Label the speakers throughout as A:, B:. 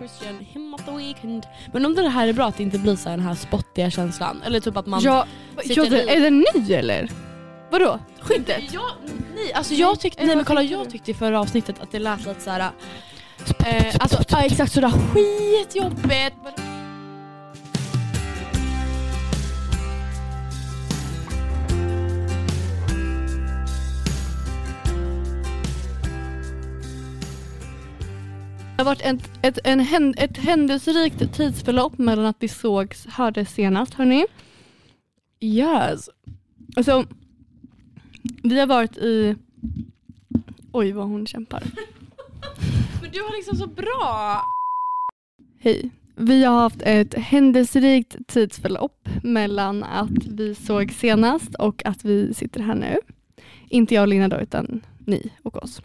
A: Christian him of the weekend. Men om det här är bra att det inte blir så här den här spottiga känslan. Eller typ att man...
B: Ja,
A: sitter
B: ja, är den ny eller? Vadå? Skyddet?
A: Ja, nej, alltså jag tyckte, nej men kolla jag tyckte i förra avsnittet att det lät lite såhär, eh, alltså ja, exakt sådär skitjobbigt.
B: Har varit ett, ett, en, ett händelserikt tidsförlopp mellan att vi sågs, hördes senast hörni.
A: Yes.
B: Alltså, vi har varit i... Oj vad hon kämpar.
A: Men du har liksom så bra...
B: Hej. Vi har haft ett händelserikt tidsförlopp mellan att vi såg senast och att vi sitter här nu. Inte jag och Lina då, utan ni och oss.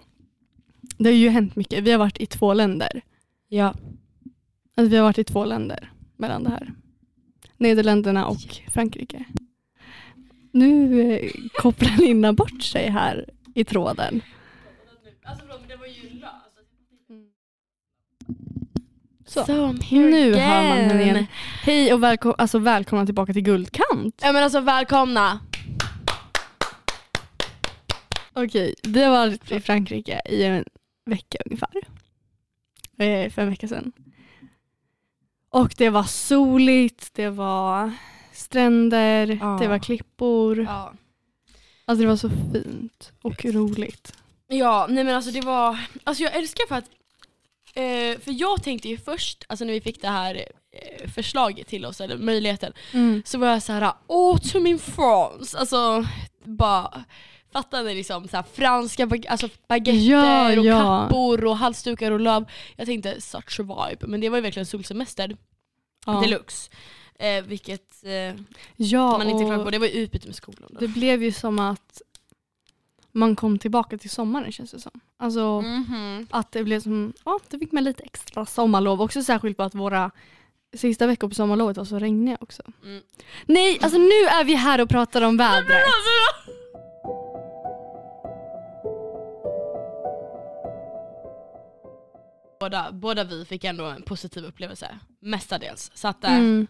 B: Det har ju hänt mycket. Vi har varit i två länder.
A: Ja.
B: Alltså, vi har varit i två länder mellan det här. Nederländerna och Frankrike. Nu eh, kopplar Lina bort sig här i tråden.
A: Alltså löst.
B: Så.
A: So I'm here
B: Nu
A: again.
B: hör man henne igen. Hej och välko- alltså, välkomna tillbaka till Guldkant.
A: Ja men alltså välkomna.
B: Okej, vi har varit i Frankrike i en vecka ungefär. Eh, För en vecka sedan. Och det var soligt, det var stränder,
A: Ja.
B: det var klippor.
A: Ja.
B: Alltså det var så fint och roligt.
A: Ja, nej men alltså det var, alltså jag älskar för att, eh, för jag tänkte ju först, alltså när vi fick det här eh, förslaget till oss, eller möjligheten, så var jag så här: åh to min France, alltså bara Fattade liksom så här, franska bag alltså baguetter
B: Ja,
A: och
B: ja.
A: kappor och halsdukar och löv. Jag tänkte such a vibe, men det var ju verkligen solsemester
B: Ja,
A: deluxe. Eh, vilket eh,
B: ja
A: man inte klagar på, det var ju utbyte med skolan. Då.
B: det blev ju som att man kom tillbaka till sommaren känns det som. Alltså
A: Mhm.
B: att det blev som, ja det fick man lite extra sommarlov. Också särskilt på att våra sista veckor på sommarlovet var så regniga också.
A: Mm.
B: Nej, alltså nu är vi här och pratar om vädret.
A: Båda, båda vi fick ändå en positiv upplevelse, mestadels. Så att, eh,
B: Mm.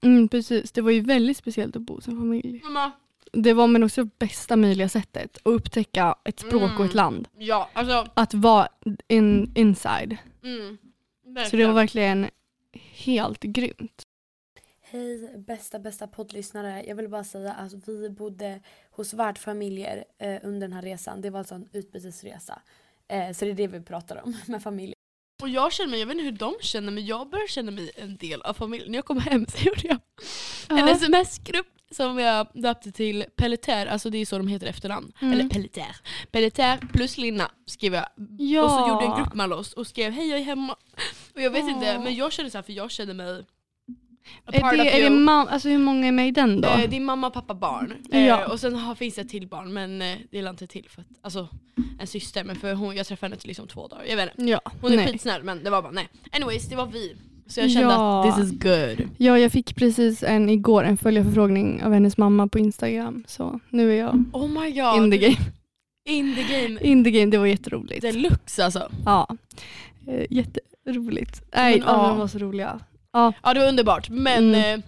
B: Mm, precis, det var ju väldigt speciellt att bo som familj.
A: mamma,
B: Det var men också bästa möjliga sättet att upptäcka ett språk och
A: Mm.
B: ett land.
A: ja alltså.
B: Att vara in, inside.
A: Mm,
B: Så det var verkligen helt grymt.
C: Hej bästa bästa poddlyssnare. Jag vill bara säga att vi bodde hos värdfamiljer eh, under den här resan. Det var alltså en utbytesresa. Eh, så det är det vi pratar om med familj.
A: Och jag känner mig, jag vet inte hur de känner men jag börjar känna mig en del av familjen. När jag kom hem så gjorde jag en sms-grupp som jag döpte till Pelletier, alltså det är så de heter efternamn.
B: Mm.
A: Eller Pelletier. Pelletier plus Lina skrev jag.
B: Ja.
A: Och så gjorde jag en grupp med oss och skrev hej jag är hemma. Och jag vet
B: Åh.
A: inte, men jag känner så här för jag känner mig
B: Är det, är det alltså hur många är med i den då?
A: Eh, det är mamma, pappa, barn.
B: Ja.
A: Eh, och sen har, finns det ett till barn men eh, det är inte till för att, alltså en syster men för hon, jag träffade henne till liksom två dagar. Jag vet inte.
B: ja,
A: Hon är
B: nej.
A: skitsnäll men det var bara nej. Anyways, det var vi. Så jag kände
B: Ja.
A: att this is good.
B: ja, jag fick precis en igår en följarförfrågning av hennes mamma på Instagram. Så nu är jag
A: Oh my god.
B: in the game.
A: In the game.
B: In the game, det var jätteroligt.
A: Deluxe alltså.
B: Ja, eh, jätteroligt. Nej,
A: Men,
B: ja.
A: ja.
B: de var så roliga. Ja,
A: Ja det var underbart men
B: Mm.
A: eh,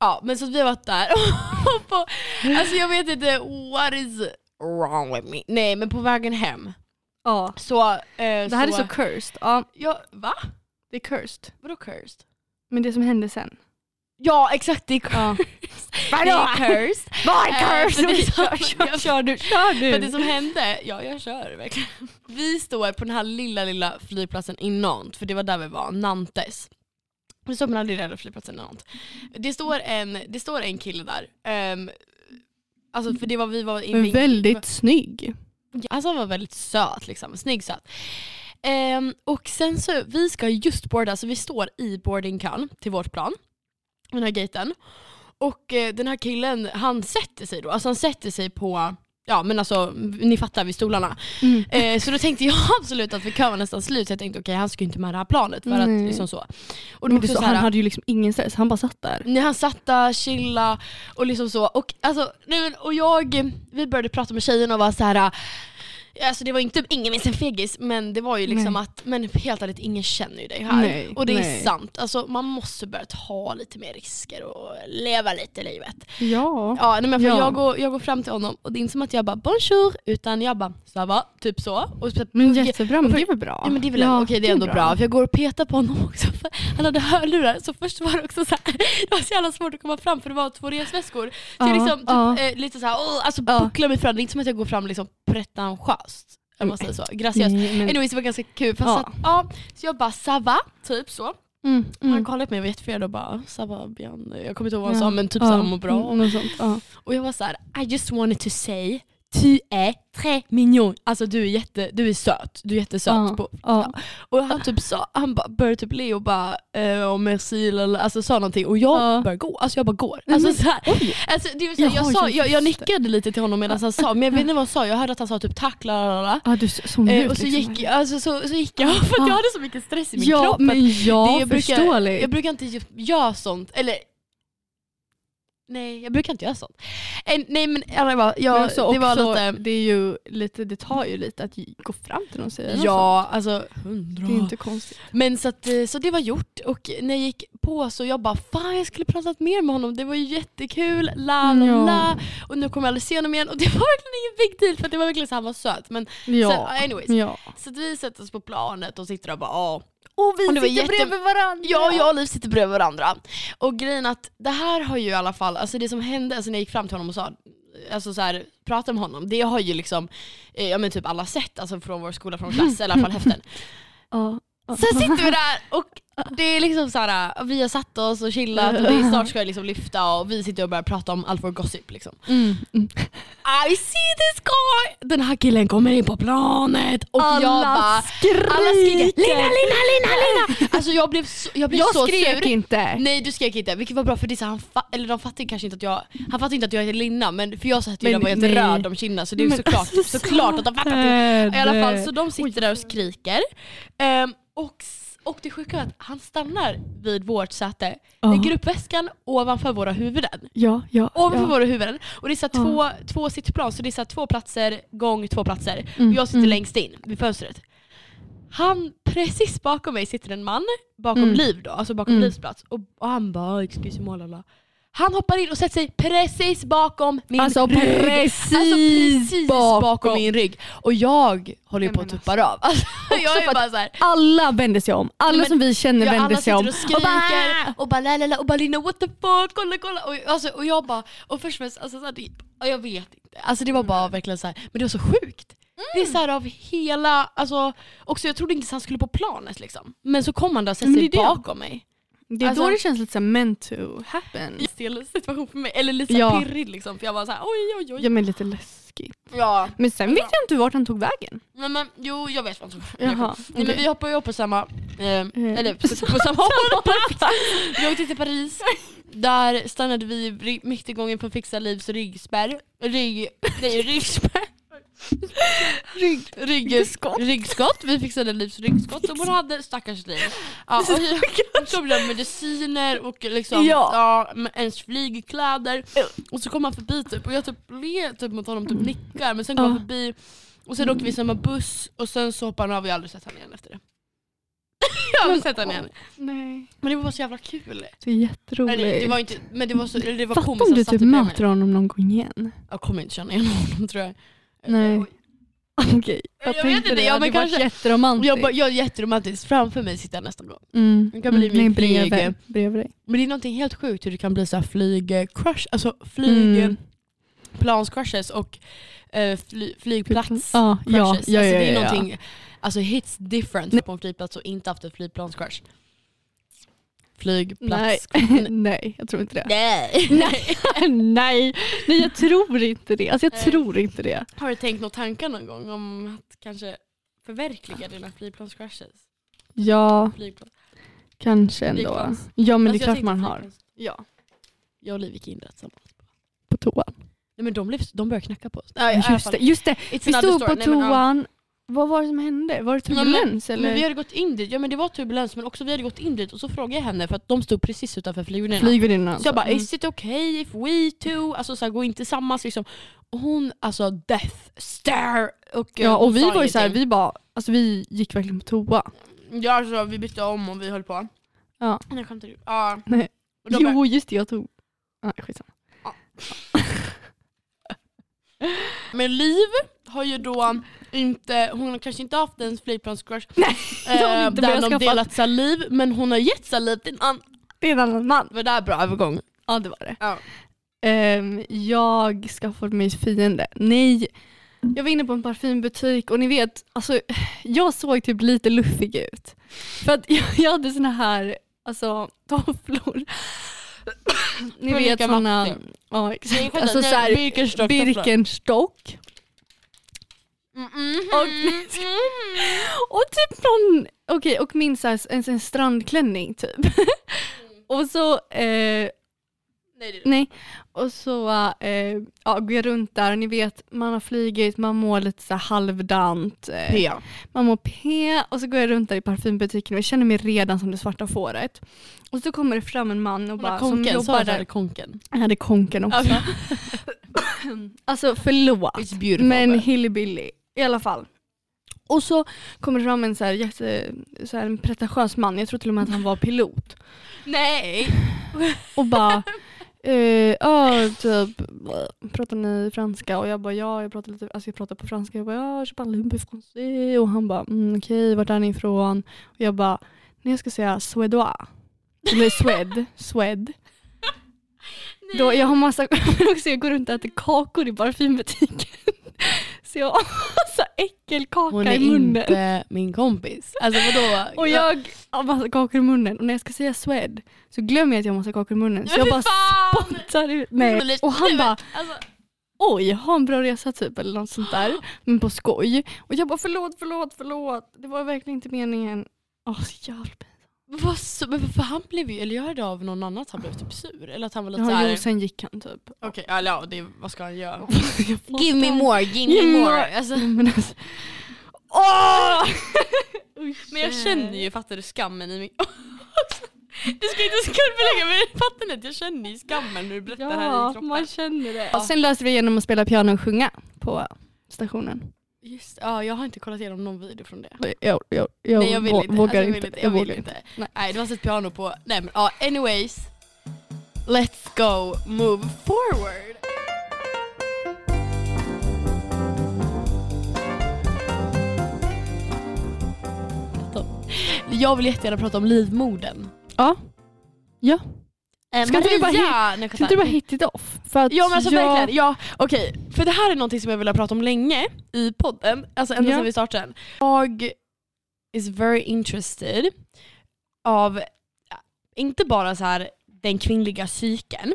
A: Ja men så att vi har varit där på, Alltså jag vet inte what is wrong with me. Nej men på vägen hem
B: ja.
A: så... Eh,
B: Det här är så cursed. Ja,
A: Ja, va?
B: det är cursed.
A: Vadå cursed?
B: Men det som hände sen.
A: Ja exakt det är
B: Ja.
A: Det är cursed.
B: Vad
A: Eh, för det som-
B: kör, kör du, kör du.
A: För det som hände, ja jag kör verkligen. Vi står på den här lilla lilla flygplatsen i Nantes, för det var där vi var, Nantes. Vi står på den lilla, flygplatsen i Nantes. Det står en, det står en kille där. ehm, alltså för det var vi var inne
B: väldigt snygg.
A: Alltså han var väldigt söt liksom, snygg söt. Ehm, och sen så, vi ska just boarda, så vi står i boardingkön till vårt plan. Den här gaten. Och eh, den här killen, han sätter sig då, alltså han sätter sig på Ja men alltså, ni fattar vid stolarna.
B: Mm.
A: Eh, så då tänkte jag absolut att vi kön var nästan slut, så jag tänkte okej han ska ju inte med det här planet för att liksom så. Och
B: Men så,
A: så här,
B: han hade ju liksom ingen stress, han bara satt där.
A: Nej, han satt där, chilla och liksom så. Och, alltså, nej, och jag, vi började prata med tjejerna och var så här. Alltså det var inte ingen minns en fegis men det var ju liksom
B: Nej.
A: att, men helt ärligt ingen känner ju dig här.
B: Nej,
A: och det
B: nej.
A: är sant, alltså man måste börja ta lite mer risker och leva lite livet.
B: Ja.
A: Ja, men för
B: Ja.
A: jag, går, jag går fram till honom och det är inte som att jag bara bonjour utan jag bara ça va, typ så. Och så
B: Men jättebra, men det är väl bra?
A: Ja men det är väl ändå, okej det är ändå bra. För jag går och petar på honom också. Han hade hörlurar så först var det också så här, det var så jävla svårt att komma fram för det var två resväskor. Så jag
B: Ja,
A: liksom typ,
B: ja.
A: eh, lite så här, åh, alltså
B: Ja.
A: bucklar mig fram. Det är inte som att jag går fram liksom pretentiöst. Om man säger så. Graciöst.
B: Nej, men-
A: Anyways det var ganska kul. För
B: Ja.
A: så, att, ja, så jag bara ça va, typ så.
B: Mm,
A: Han
B: mm.
A: kollade på mig och var jätteförvirrad och bara bien. Jag kommer inte ihåg vad han
B: Ja.
A: sa men typ
B: Ja,
A: så han mår bra.
B: mm, något sånt, ja.
A: Och jag var så här: I just wanted to say tu är très mignon. Alltså du är, jätte, du är söt, du är jättesöt.
B: Ja,
A: På,
B: ja.
A: och han typ sa, han bara, började typ le och bara eh, merci eller alltså sa någonting och jag
B: Ja.
A: började gå. Alltså jag bara går. Alltså, så alltså, det var så här, jag, sa, jag, jag nickade lite till honom medan han sa, men jag vet inte vad han sa. Jag hörde att han sa typ tack la la la.
B: Ja, du såg
A: Eh, och så
B: liksom.
A: gick, jag, alltså, så, så gick jag för att jag hade så mycket stress i min
B: Ja,
A: kropp.
B: men ja,
A: det- jag brukar- jag brukar inte göra sånt, eller Nej jag brukar inte göra sånt. Eh, nej men alla bara,
B: Men också,
A: det var lite...
B: det, är ju lite, det tar ju lite att gå fram till någon och säga
A: Ja, alltså hundra.
B: Det är inte konstigt.
A: Men så, att, eh, så det var gjort och när jag gick på så jag bara fan jag skulle pratat mer med honom, det var ju jättekul, la la
B: Ja.
A: la. Och nu kommer jag aldrig se honom igen och det var verkligen ingen big deal för det var verkligen så han var söt. Men
B: Ja.
A: så, anyways,
B: ja.
A: så vi sätter oss på planet och sitter och bara ja. Och vi
B: Och
A: sitter
B: jätte-
A: bredvid varandra. Ja, jag och Liv sitter bredvid varandra. Och grejen att det här har ju i alla fall, alltså det som hände alltså när jag gick fram till honom och sa Alltså så här, prata med honom, det har ju liksom eh, ja, men typ alla sett alltså från vår skola, från klass, eller i alla fall häften. Sen sitter vi där och det är liksom så här, vi har satt oss och chillat och är snart ska jag liksom lyfta och vi sitter och börjar prata om all vår gossip. Liksom.
B: Mm. Mm.
A: I see this guy! Den här killen kommer in på planet och jag bara
B: skriker.
A: alla skriker Lina, Lina, Lina, Lina! Alltså jag blev så, jag blev
B: Jag
A: så
B: skrek
A: sur.
B: inte.
A: Nej du skrek inte, vilket var bra för det är så han fa- eller de fattar kanske inte att jag, han fattar inte att jag heter Linna men för jag satt ju där var helt
B: nej.
A: röd om kinderna så det är
B: Men
A: såklart,
B: alltså,
A: såklart att de fattar att jag, i alla fall så de sitter där och skriker. Ehm, och, och det sjuka är att han stannar vid vårt säte,
B: Ja.
A: lägger upp väskan ovanför våra huvuden.
B: Ja, ja.
A: Ovanför
B: ja.
A: våra huvuden. Och det är så två, två sittplan, så det är så två platser gång två platser.
B: Mm,
A: Och jag sitter
B: mm.
A: längst in vid fönstret. Han, precis bakom mig sitter en man, bakom
B: Mm.
A: Liv då, alltså bakom
B: Mm.
A: Livs plats. Och, och han bara excuse me, lala. Han hoppar in och sätter sig precis bakom min
B: Alltså
A: rygg.
B: precis,
A: Alltså precis bakom.
B: bakom.
A: min rygg. Och jag håller ju på att tuppa av. Alltså, jag är bara så här,
B: Alla vänder sig om. Alla
A: men-
B: som vi känner
A: Ja,
B: vänder
A: alla
B: sig
A: sitter
B: om.
A: och skriker och bara la la la och bara Lina what the fuck, kolla kolla. Och, alltså, och jag bara, och först och främst, alltså, så här, det, ja, jag vet inte. Alltså det var bara verkligen så här, men det var så sjukt. Det är så här av hela, alltså, också jag trodde inte att han skulle på planet liksom. Men så kom han där och
B: det
A: sig bakom mig.
B: Det är
A: Alltså-
B: då det känns lite så meant to happen.
A: Stel situation för mig, eller lite så
B: Ja.
A: pirrig liksom. För jag var så här, oj oj oj.
B: Ja men lite läskigt.
A: Ja.
B: Men sen vet jag inte vart han tog vägen.
A: Men, men, jo jag vet vad som
B: Jaha,
A: Nej, men vi hoppar ju upp på samma, eh, eller på,
B: på
A: på samma håll. Vi åkte till Paris, där stannade vi mitt i gången att fixa Livs ryggspärr. Rygg, nej ryggspärr. Rygg, rygg, ryggskott. Vi fixade Livs ryggskott som hon hade, stackars Liv. Ja, och kom det mediciner och liksom,
B: Ja.
A: ja. med ens flygkläder. Och så kom han förbi typ, och jag typ ler typ mot honom, typ nickar men sen kom
B: Ja.
A: han förbi och sen åkte vi samma buss och sen så hoppade han av och jag har aldrig sett honom igen efter det. jag har aldrig sett honom igen.
B: Nej.
A: Men det var så jävla kul.
B: Det är jätteroligt.
A: Eller, det var inte, men det var, så, det var
B: Fatta
A: komiskt
B: om du typ
A: bredvid
B: möter honom någon gång igen.
A: Jag kommer inte känna igen honom tror jag.
B: Nej. Okej,
A: Jag vet inte,
B: det.
A: ja, men
B: varit
A: kanske-
B: jätteromantiskt.
A: Jag, bara- jag är jätteromantisk, framför mig sitter han nästan då.
B: mm.
A: Det kan bli min
B: nej,
A: flyg-
B: bredvid, bredvid.
A: Men det är någonting helt sjukt hur det kan bli så här flyg-crush, alltså
B: Mm.
A: flygplanscrushes och eh, fly, flygplats
B: Ja, ja, ja,
A: crushes.
B: ja,
A: alltså,
B: ja,
A: det är någonting, alltså hits different på en flygplats och inte haft ett flygplanscrush. Flygplats.
B: nej, jag tror inte det.
A: Nej.
B: Nej. nej, nej, jag tror inte det. Alltså, jag
A: Nej.
B: tror inte det.
A: Har du tänkt några tankar någon gång om att kanske förverkliga dina flygplanscrushes?
B: Ja,
A: Flygplans.
B: kanske ändå.
A: Flygplans.
B: Ja, men det är
A: Alltså,
B: klart man har.
A: flygplans.
B: Ja.
A: Jag och Liv gick in rätt tillsammans.
B: På toan.
A: Nej men de, blev, de började knacka på oss. Alla
B: Just det, just det.
A: It's
B: Vi stod på
A: Nej,
B: toan vad var det som hände? Var det
A: Ja, men-
B: turbulens eller?
A: Men vi hade gått in dit, ja men det var turbulens men också vi hade gått in dit och så frågade jag henne för att de stod precis utanför flygvärdinnan.
B: Flygvärdinnan
A: Så jag bara,
B: alltså.
A: is it okay if we two, alltså så här, gå in tillsammans liksom. Och hon alltså death stare. Och,
B: Ja och vi var ju såhär, vi bara, alltså vi gick verkligen på toa.
A: Ja alltså vi bytte om och vi höll på.
B: Ja.
A: Nej, jag ju. Ja.
B: Nej.
A: Bara,
B: Jo just det, jag tog... Nej skitsamma.
A: Men Liv har ju då inte, hon har kanske inte haft en flygplanscrush
B: Nej,
A: eh, där de delat saliv men hon har gett saliv till en annan.
B: Är en annan man.
A: Var det här bra övergång?
B: Ja det var det.
A: Ja.
B: Ehm, jag skaffade mig fiende. Nej, jag var inne på en parfymbutik och ni vet, alltså, jag såg typ lite luffig ut. För att jag, jag hade såna här alltså, tofflor. ni vet såna, ja Alltså
A: nej,
B: såhär,
A: Birkenstock.
B: Birkenstock.
A: Mm, mm,
B: Och-
A: mm,
B: Och typ någon, okej och min så här, en, en strandklänning typ. och så eh,
A: Nej, det är
B: Nej, och så eh, ja, går jag runt där och ni vet man har flugit, man mår lite så här halvdant. Eh,
A: P.
B: man mår P och så går jag runt där i parfymbutiken och jag känner mig redan som det svarta fåret. Och så kommer det fram en man och
A: Hon
B: bara, som
A: konken, sa
B: jobbar där.
A: konken?
B: Jag hade konken också. alltså förlåt. Men hillbilly i alla fall. Och så kommer det fram en så här, jätte, så här, en pretentiös man, jag tror till och med att han var pilot.
A: Nej!
B: Och bara, eh, ja typ, pratar ni franska? Och jag bara ja, jag pratar, lite, alltså jag pratar på franska. Jag bara ja, je parle un peu français. Och han bara mm, okej, vart är ni ifrån? Och jag bara, nej jag ska säga suédois. Eller swed, swed. Då, jag har massa, jag går runt och äter kakor i parfymbutiken. Så jag har massa äckelkaka
A: Hon är
B: i munnen.
A: inte min kompis. Alltså vadå?
B: Och jag har massa kakor i munnen och när jag ska säga swed så glömmer jag att jag har massa kakor i munnen. Så jag bara spottar ut. Nej. Och han bara
A: men, alltså,
B: oj, ha en bra resa typ eller något sånt där. Men på skoj. Och jag bara förlåt, förlåt, förlåt. Det var verkligen inte meningen. Åh så jävla.
A: Vad så, men för han blev ju, eller jag hörde av någon annan att han blev typ sur. Eller att han var lite
B: Ja,
A: såhär,
B: jo, sen gick han typ.
A: okej, eller ja, det, vad ska han göra? Give me more, give me more.
B: more.
A: Alltså,
B: Men, alltså, Åh!
A: men jag känner ju, fattar du skammen i mig? Du ska inte skuldbelägga mig, fattar ni att jag känner ju skammen när du berättar här i
B: Ja,
A: kroppen.
B: man känner det. Och sen löste vi genom att spela piano och sjunga på stationen.
A: Just, ja, jag har inte kollat igenom någon video från det.
B: Jag, jag, jag,
A: Nej jag vill inte.
B: vågar
A: alltså, jag. Vill inte. Jag, vill inte.
B: Nej.
A: Nej. det var ett piano på, nej men ja anyways. Let's go move forward. Jag vill jättegärna prata om livmodern.
B: Ja. Ja.
A: Eh,
B: Ska inte du bara
A: nej,
B: Kan inte du bara hit it off? För att
A: Ja men alltså
B: jag,
A: verkligen, ja, okej. För det här är någonting som jag vill ha pratat om länge i podden, alltså ända
B: Ja.
A: sedan vi startade den. Jag is very interested av, ja, inte bara så här den kvinnliga psyken,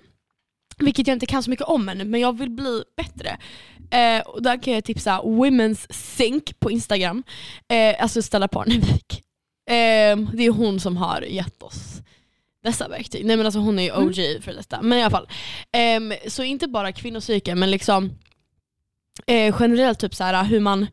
A: vilket jag inte kan så mycket om ännu, men jag vill bli bättre. Eh, och där kan jag tipsa Women's Sync på Instagram, eh, alltså Stella Parnevik. Eh, det är hon som har gett oss dessa verktyg. Nej men alltså hon är ju OG för detta. Men i alla fall. Ehm, så inte bara kvinnopsyken men liksom eh, generellt typ så här hur man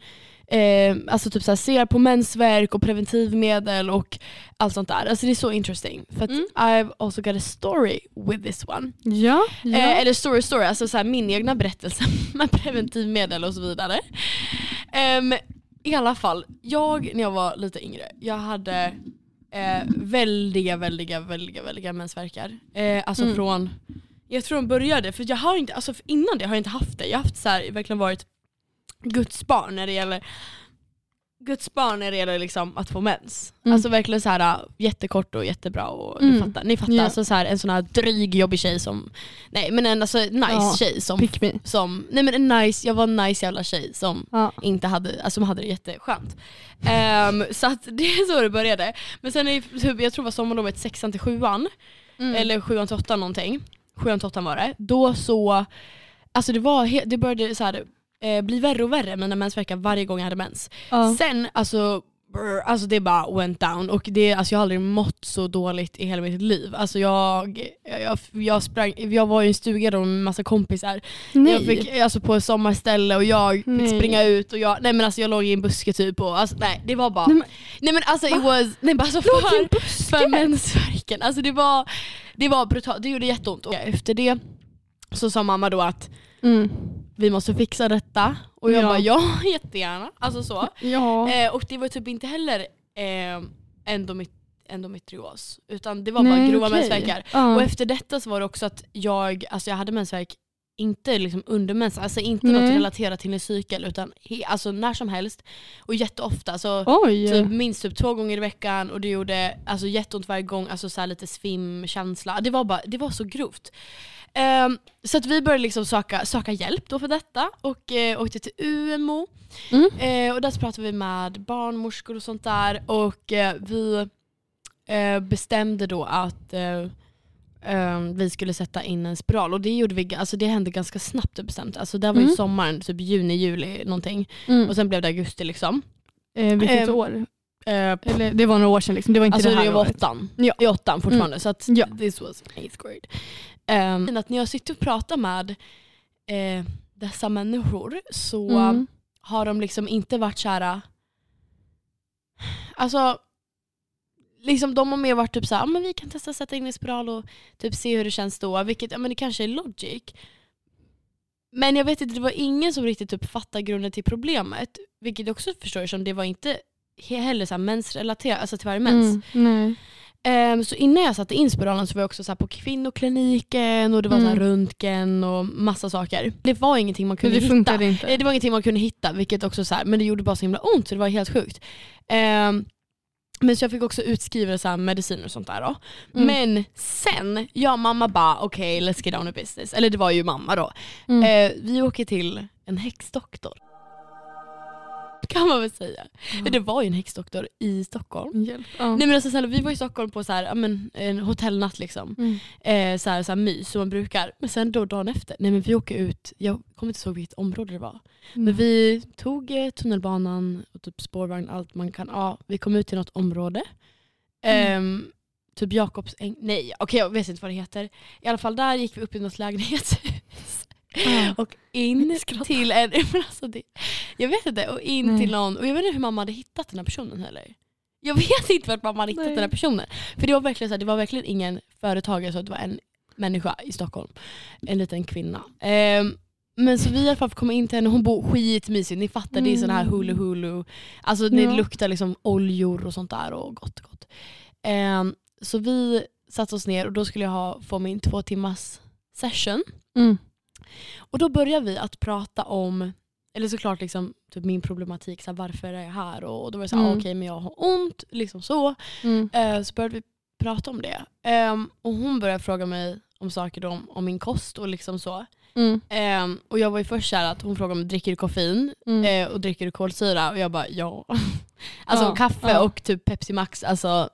A: eh, alltså typ så ser på mensvärk och preventivmedel och allt sånt där. Alltså det är så interesting. För att
B: Mm.
A: I've also got a story with this one.
B: Ja, ja.
A: Eh, eller story story, alltså så min egna berättelse med preventivmedel och så vidare. Ehm, I alla fall, jag när jag var lite yngre, jag hade eh, väldiga, väldiga, väldiga, väldiga mensvärkar. Eh, alltså
B: Mm.
A: från, jag tror de började, för jag har inte, alltså innan det har jag inte haft det. Jag har haft så här, verkligen varit Guds barn när det gäller Guds barn det gäller liksom att få mens.
B: Mm.
A: Alltså verkligen så här äh, jättekort och jättebra och
B: Mm.
A: ni fattar. Ni fattar
B: Ja.
A: alltså så här, en sån här dryg jobbig tjej som, nej men en alltså, nice
B: Ja,
A: tjej som, som, nej men en nice, jag var en nice jävla tjej som
B: Ja.
A: inte hade, alltså som hade det jätteskönt. Ehm, så att det är så det började. Men sen i, typ, jag tror det var sommarlovet sexan till sjuan,
B: Mm.
A: eller sjuan till åttan någonting, sjuan till åttan var det, då så, alltså det var, det började så här, eh, bli värre och värre mina mensvärkar varje gång jag hade mens.
B: Ja.
A: Sen alltså brr, alltså det bara went down. Och det, alltså jag har aldrig mått så dåligt i hela mitt liv. Alltså jag, jag, jag, sprang, jag var i en stuga då med massa kompisar.
B: Nej.
A: Jag fick, alltså på ett sommarställe och jag fick
B: Nej.
A: springa ut och jag, nej men alltså jag låg i en buske typ och alltså, nej det var bara,
B: Nej,
A: nej
B: men-
A: men, alltså it was, nej men alltså
B: Låg i en
A: för,
B: buske?
A: för mensvärken. Alltså det var, det var brutalt, det gjorde jätteont. Och efter det så sa mamma då att
B: Mm.
A: Vi måste fixa detta och jag
B: Ja.
A: bara ja jättegärna. Alltså så.
B: Ja.
A: Eh, och det var typ inte heller eh, endomit endometrios utan det var
B: Nej,
A: bara grova
B: okej.
A: mensvärkar.
B: Ja.
A: Och efter detta så var det också att jag, alltså jag hade mensvärk inte liksom under mens, alltså inte något
B: Nej.
A: relaterat till en cykel utan he, alltså när som helst och jätteofta. Alltså, typ, minst typ två gånger i veckan och det gjorde alltså, jätteont varje gång, alltså så här lite svimkänsla. Det var, bara, det var så grovt. Ehm, så att vi började liksom söka, söka hjälp då för detta och eh, åkte till UMO.
B: Mm.
A: Eh, och där så pratade vi med barnmorskor och sånt där och eh, vi eh, bestämde då att eh, eh, vi skulle sätta in en spiral och det gjorde vi, alltså det hände ganska snabbt bestämt. Alltså det var ju
B: Mm.
A: sommaren, typ juni, juli någonting.
B: Mm.
A: Och sen blev det augusti liksom.
B: eh, vilket
A: ehm,
B: år?
A: Eh,
B: Eller, det var några år sedan liksom. Det var inte
A: alltså
B: det
A: det,
B: här
A: var
B: året.
A: åttan.
B: Ja.
A: I åttan fortfarande så att
B: Ja.
A: this was eighth grade. Um, att när jag sitter och pratar med eh, dessa människor så
B: Mm.
A: har de liksom inte varit kära. Alltså, liksom de har mer varit typ såhär, ah, men vi kan testa att sätta in en spiral och typ se hur det känns då. Vilket, ja men det kanske är logic. Men jag vet inte, det var ingen som riktigt typ fattade grunden till problemet. Vilket jag också förstår som det var inte he- heller så här mensrelaterat, alltså varje mens.
B: Mm. Nej.
A: Ehm, så innan jag satte in spiralen så var jag också så på kvinnokliniken och det var så
B: Mm.
A: röntgen och massa saker. Det var ingenting man kunde
B: det
A: hitta.
B: inte.
A: Eh, Det var ingenting man kunde hitta, vilket också så här, men det gjorde bara så himla ont så det var helt sjukt. Ehm, men så jag fick också utskriva så mediciner och sånt där då.
B: Mm.
A: Men sen, jag och mamma bara okej let's get on to business. Eller det var ju mamma då.
B: Mm.
A: Eh, vi åker till en häxdoktor. Kan man väl säga. Det var ju en häxdoktor i Stockholm.
B: Hjälp. Ja.
A: Nej men alltså snälla, vi var i Stockholm på så här, ja, men, en hotellnatt liksom.
B: Mm.
A: Eh, så, här, så här mys som man brukar. Men sen då dagen efter, nej men vi åker ut, jag kommer inte ihåg vilket område det var.
B: Mm.
A: Men vi tog eh, tunnelbanan och typ spårvagn, allt man kan. Ja, vi kom ut till något område.
B: Mm.
A: Ehm, typ Jakobs äng, nej okej jag vet inte vad det heter. I alla fall där gick vi upp i något lägenhetshus. Och in
B: Skrattar.
A: till en, men alltså det, jag vet inte, och in
B: Nej.
A: till någon, och jag vet inte hur mamma hade hittat den här personen heller. Jag vet inte vart mamma hade hittat
B: Nej.
A: den här personen. För det var verkligen så här, det var verkligen ingen företagare, så det var en människa i Stockholm. En liten kvinna. Ehm, men så vi i alla fall kom in till henne, hon bor skitmysigt, ni fattar det är sån här
B: Mm.
A: hulu hulu. Alltså det
B: Ja.
A: luktar liksom oljor och sånt där och gott gott. Ehm, så vi satte oss ner och då skulle jag ha, få min två timmars session.
B: Mm.
A: Och då börjar vi att prata om, eller såklart liksom, typ min problematik, så här, varför är jag här? Och då var det så här,
B: Mm.
A: okej men jag har ont, liksom så.
B: Mm.
A: Eh, så började vi prata om det. Ehm, och hon började fråga mig om saker då, om, om min kost och liksom så.
B: Mm.
A: Ehm, och jag var ju först såhär att hon frågade om dricker du koffein
B: Mm.
A: eh, och dricker du kolsyra? Och jag bara ja. alltså
B: Ja,
A: kaffe
B: ja.
A: och typ Pepsi Max, alltså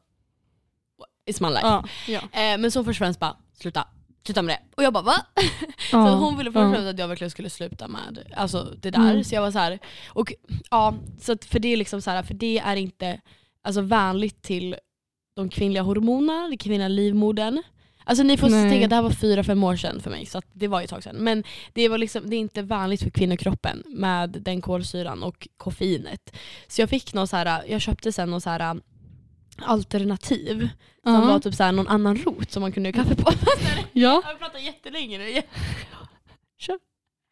A: it's my life.
B: Ja. Ja.
A: Eh, men så först och främst bara sluta, sluta med det. Och jag bara va? Så hon ville först
B: Ja.
A: att jag verkligen skulle sluta med alltså, det där.
B: Mm.
A: Så jag var så här, och ja, så för det är liksom så här, för det är inte alltså, vänligt till de kvinnliga hormonerna, den kvinnliga livmodern. Alltså ni får
B: Nej.
A: tänka att det här var fyra, fem år sedan för mig, så det var ju ett tag sedan. Men det, var liksom, det är inte vänligt för kvinnokroppen med den kolsyran och koffeinet. Så jag fick någon så här, jag köpte sen någon så här alternativ som
B: Ja.
A: var typ så här någon annan rot som man kunde göra kaffe på.
B: Ja.
A: Jag har pratat jättelänge nu.
B: Kör.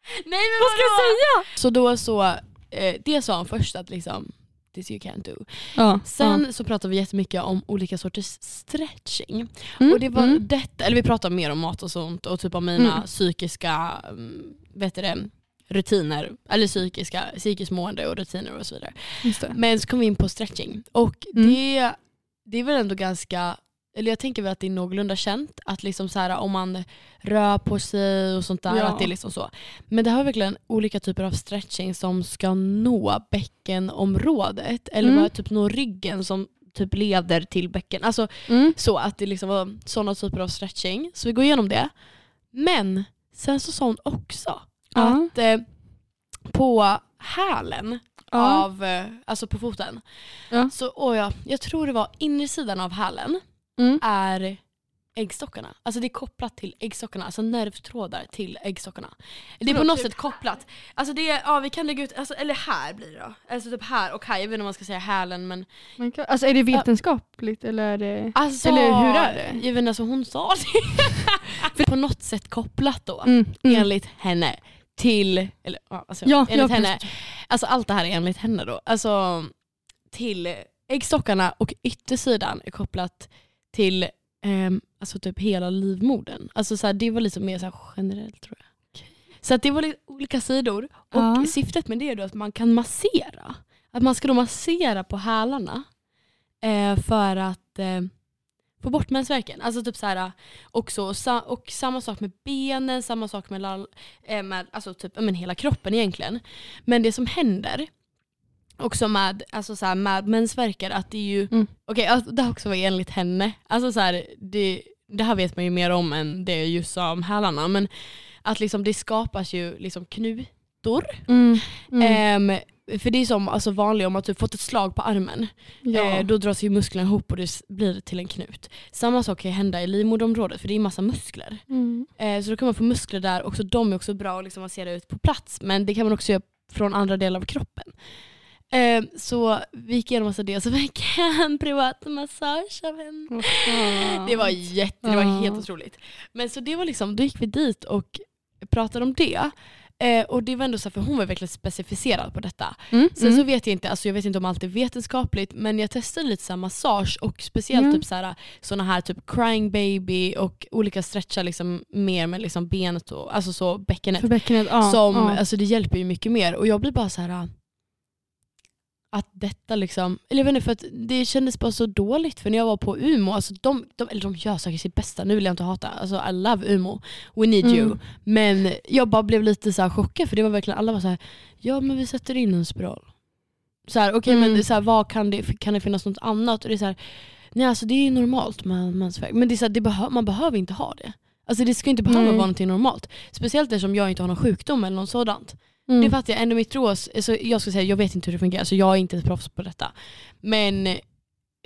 A: Nej men
B: Vad ska jag säga?
A: Så då så, eh, det sa han först att liksom, this you can't do.
B: Ja.
A: Sen så pratade vi jättemycket om olika sorters stretching.
B: Mm,
A: Och det var
B: mm.
A: detta, eller vi pratade mer om mat och sånt och typ om mina
B: Mm.
A: psykiska mm, vet det, rutiner, eller psykiska, psykiskt mående och rutiner och så vidare. Men så kom vi in på stretching och
B: Mm.
A: det, det är väl ändå ganska eller jag tänker väl att det är någorlunda känt att liksom så här, om man rör på sig och sånt där,
B: Ja.
A: att det är liksom så. Men det har verkligen olika typer av stretching som ska nå bäckenområdet eller
B: Mm.
A: bara typ nå ryggen som typ leder till bäcken. Alltså
B: Mm.
A: så att det liksom var sådana typer av stretching. Så vi går igenom det. Men sen så sa hon också
B: Ja.
A: att eh, på hälen
B: Ja.
A: av, eh, alltså på foten.
B: Ja.
A: Så åh ja, jag tror det var insidan av hälen
B: Mm.
A: är äggstockarna. Alltså det är kopplat till äggstockarna, alltså nervtrådar till äggstockarna. Det är på något
B: typ
A: sätt kopplat. Alltså det är, ja vi kan lägga ut, alltså, eller här blir det då. Alltså typ här och här, jag vet inte om man ska säga hälen men
B: Men Alltså är det vetenskapligt eller är det...
A: Alltså,
B: Eller hur är det?
A: Jag vet inte, alltså hon sa det. För på något sätt kopplat då,
B: Mm, mm.
A: enligt henne, till, eller alltså,
B: Ja,
A: enligt
B: ja,
A: henne. Alltså allt det här är enligt henne då. Alltså till äggstockarna och yttersidan är kopplat till ehm, alltså typ hela livmodern. Alltså så här, det var lite mer så generellt tror jag. Så att det var lite olika sidor och
B: Ja.
A: syftet med det är då att man kan massera. Att man ska då massera på hälarna eh, för att eh, få bort mensvärken. Alltså typ så här, också, sa, och samma sak med benen, samma sak med, lall- eh, med alltså typ, men hela kroppen egentligen. Men det som händer också med, alltså så här, med mensvärkar, att det är ju,
B: Mm.
A: okej alltså, det också var enligt henne, alltså så här, det, det här vet man ju mer om än det jag just sa om hälarna, men att liksom, det skapas ju liksom knutor.
B: Mm. Mm.
A: Ehm, för det är som alltså, vanligt om man typ fått ett slag på armen.
B: ja.
A: Eh, då dras ju musklerna ihop och det blir till en knut. Samma sak kan hända i livmoderområdet för det är massa muskler.
B: mm.
A: Eh, så då kan man få muskler där, också de är också bra att liksom massera ut på plats men det kan man också göra från andra delar av kroppen. Eh, så vi gick igenom massa det, så fick jag en privat massage av henne.
B: Fan.
A: Det var jätte, det var helt otroligt. Men så det var liksom, då gick vi dit och pratade om det. Eh, och det var ändå så här, för hon var verkligen specificerad på detta.
B: Mm.
A: Sen
B: mm.
A: så vet jag inte, alltså jag vet inte om allt är vetenskapligt men jag testade lite så massage och speciellt
B: Mm.
A: typ så här, här typ crying baby och olika stretchar liksom mer med liksom benet och alltså så bäckenet.
B: För bäckenet, ja.
A: som,
B: ja.
A: alltså det hjälper ju mycket mer och jag blir bara så här att detta liksom, eller jag vet inte för att det kändes bara så dåligt för när jag var på Umo, alltså de, de, eller de gör säkert sitt bästa, nu vill jag inte hata, alltså I love Umo, we need you.
B: Mm.
A: Men jag bara blev lite så här chockad för det var verkligen, alla var så här, ja men vi sätter in en spiral. Så här, okej
B: Mm.
A: men så här, vad kan det, kan det finnas något annat? Och det är så här, nej alltså det är ju normalt med mensvärk, men det är så här, det behö, man behöver inte ha det. Alltså det ska inte behöva
B: Nej.
A: vara någonting normalt. Speciellt eftersom jag inte har någon sjukdom eller något sådant.
B: Mm.
A: Det fattar jag, endometrios, alltså jag ska säga jag vet inte hur det fungerar så jag är inte ett proffs på detta. Men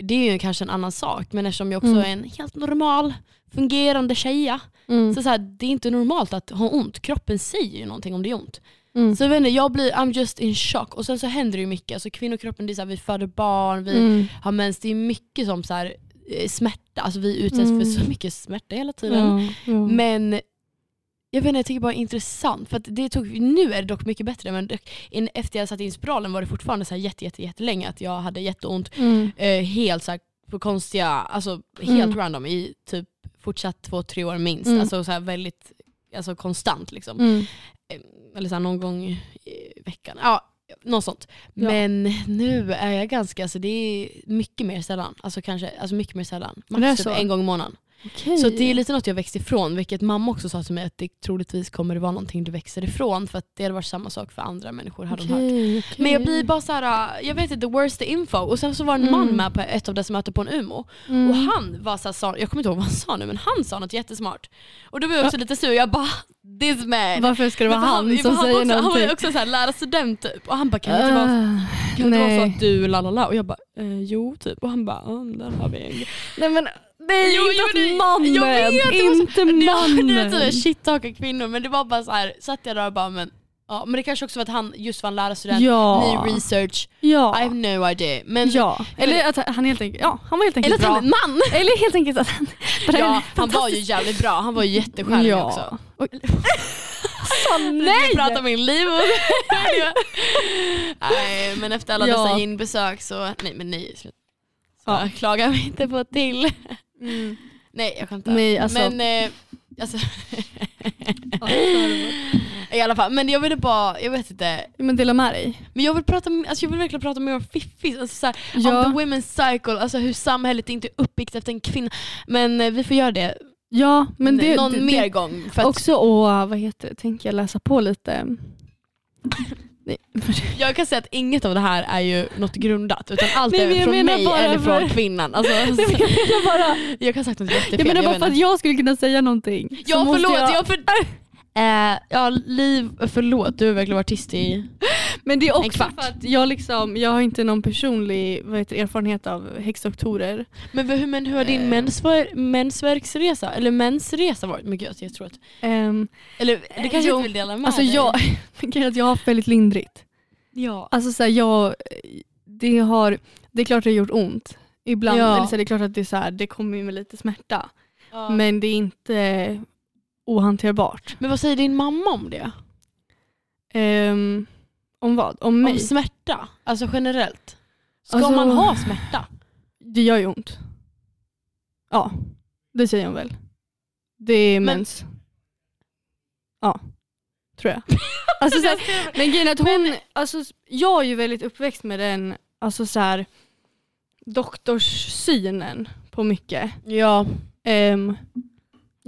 A: det är ju kanske en annan sak men eftersom jag också
B: Mm.
A: är en helt normal fungerande tjeja
B: Mm.
A: så, så här, det är inte normalt att ha ont. Kroppen säger ju någonting om det är ont.
B: Mm.
A: Så jag vet inte, jag blir, I'm just in shock. Och sen så händer det ju mycket. Alltså kvinnokroppen, det är så här, vi föder barn, vi
B: Mm.
A: har mens. Det är mycket som så här, eh, smärta. Alltså vi utsätts
B: Mm.
A: för så mycket smärta hela tiden. Men jag vet inte, jag tycker bara det är intressant. För det tog, nu är det dock mycket bättre men efter jag satte in spiralen var det fortfarande så här jätte, jätte, jättelänge att jag hade jätteont.
B: Mm.
A: Eh, helt så här, på konstiga, alltså helt
B: Mm.
A: random i typ fortsatt två, tre år minst.
B: Mm.
A: Alltså så här väldigt alltså konstant liksom.
B: Mm.
A: Eh, Eller så här, någon gång i veckan. Ja, något sånt.
B: Ja.
A: Men nu är jag ganska, alltså det är mycket mer sällan. Alltså kanske, alltså mycket mer sällan. Max typ en gång i månaden.
B: Okej.
A: Så det är lite något jag växt ifrån, vilket mamma också sa till mig att det troligtvis kommer det vara någonting du växer ifrån för att det hade varit samma sak för andra människor hade de hört. Men jag blir bara så här, jag vet inte, the worst the info. Och sen så var en
B: Mm.
A: man med på ett av dessa möten på en UMO.
B: Mm.
A: Och han var så här, sa, jag kommer inte ihåg vad han sa nu, men han sa något jättesmart. Och då var jag också lite sur, jag bara this man.
B: Varför ska det vara han,
A: för
B: som
A: han
B: säger
A: också, Han var
B: någonting?
A: också så här, lära student typ. Och han bara kan det inte vara,
B: Ah,
A: kan det vara så att du lalala? Och jag bara eh, jo typ. Och han bara "Ja, där har vi en grej."
B: nej men är
A: Jo,
B: inte
A: jo,
B: att
A: det-
B: mannen,
A: jag vet,
B: inte
A: Ja, Det
B: mannen.
A: är typ shit kvinnor men det var bara så här, satt jag där och bara men Ja, men det kanske också var att han just var en lärarstudent,
B: Ja.
A: ny research,
B: ja.
A: I have no idea. Men,
B: ja. Eller att han helt enkelt, ja han var helt
A: Eller
B: enkelt
A: att
B: bra.
A: han är man!
B: Eller helt enkelt att han
A: Ja, han var ju jävligt bra, han var ju jättecharmig
B: ja.
A: också.
B: Sa
A: Nej! Vi pratar
B: nej!
A: om min liv Nej men efter alla
B: Ja.
A: dessa inbesök så, nej men nej. Så
B: Ja.
A: klagar vi inte på till.
B: Mm.
A: Nej jag skämtar.
B: Nej, alltså-
A: Men eh, alltså, i alla fall, men jag ville bara, jag vet inte.
B: Men dela med dig.
A: Men jag vill, prata, alltså jag vill verkligen prata mer om fiffis, alltså såhär,
B: Ja.
A: om the women's cycle, alltså hur samhället inte är uppbyggt efter en kvinna. Men eh, vi får göra det,
B: Ja men det,
A: någon
B: det,
A: mer
B: det,
A: gång. För att
B: Också och vad heter det, tänker jag läsa på lite.
A: Jag kan säga att inget av det här är ju något grundat utan allt
B: Nej, men
A: är
B: jag
A: från
B: menar
A: mig
B: bara
A: eller från
B: för-
A: kvinnan. Alltså,
B: Nej, men jag menar bara,
A: jag kan ha sagt något jättefel.
B: jag menar bara för att jag skulle kunna säga någonting. så
A: Ja
B: måste
A: förlåt,
B: jag-
A: jag... för... äh, ja Liv, förlåt du har verkligen varit tyst i...
B: Men det är också för att jag, liksom, jag har inte någon personlig vad heter, erfarenhet av häxdoktorer.
A: Men, hur- men hur har din
B: Eh.
A: mensver, mensvärksresa, eller mensresa varit? Men gud, jag tror att,
B: Um,
A: eller det kanske
B: jo,
A: du vill dela med
B: alltså
A: dig?
B: jag, att har haft väldigt lindrigt.
A: Ja.
B: Alltså så här, jag, det, har, det är klart det har gjort ont. Ibland,
A: Ja.
B: eller så här, det är klart att det, är så här, det kommer med lite smärta.
A: Ja.
B: Men det är inte ohanterbart.
A: Men vad säger din mamma om det?
B: Ehm, om vad? Om mig?
A: Om smärta? Alltså generellt? Ska
B: Alltså-
A: man ha smärta?
B: Det gör ju ont. Ja, det säger hon väl. Det är
A: Men-
B: mens. Ja, tror jag. Alltså, så här, men grejen att hon, alltså, jag är ju väldigt uppväxt med den alltså, så här, doktorssynen på mycket.
A: Ja.
B: Ehm,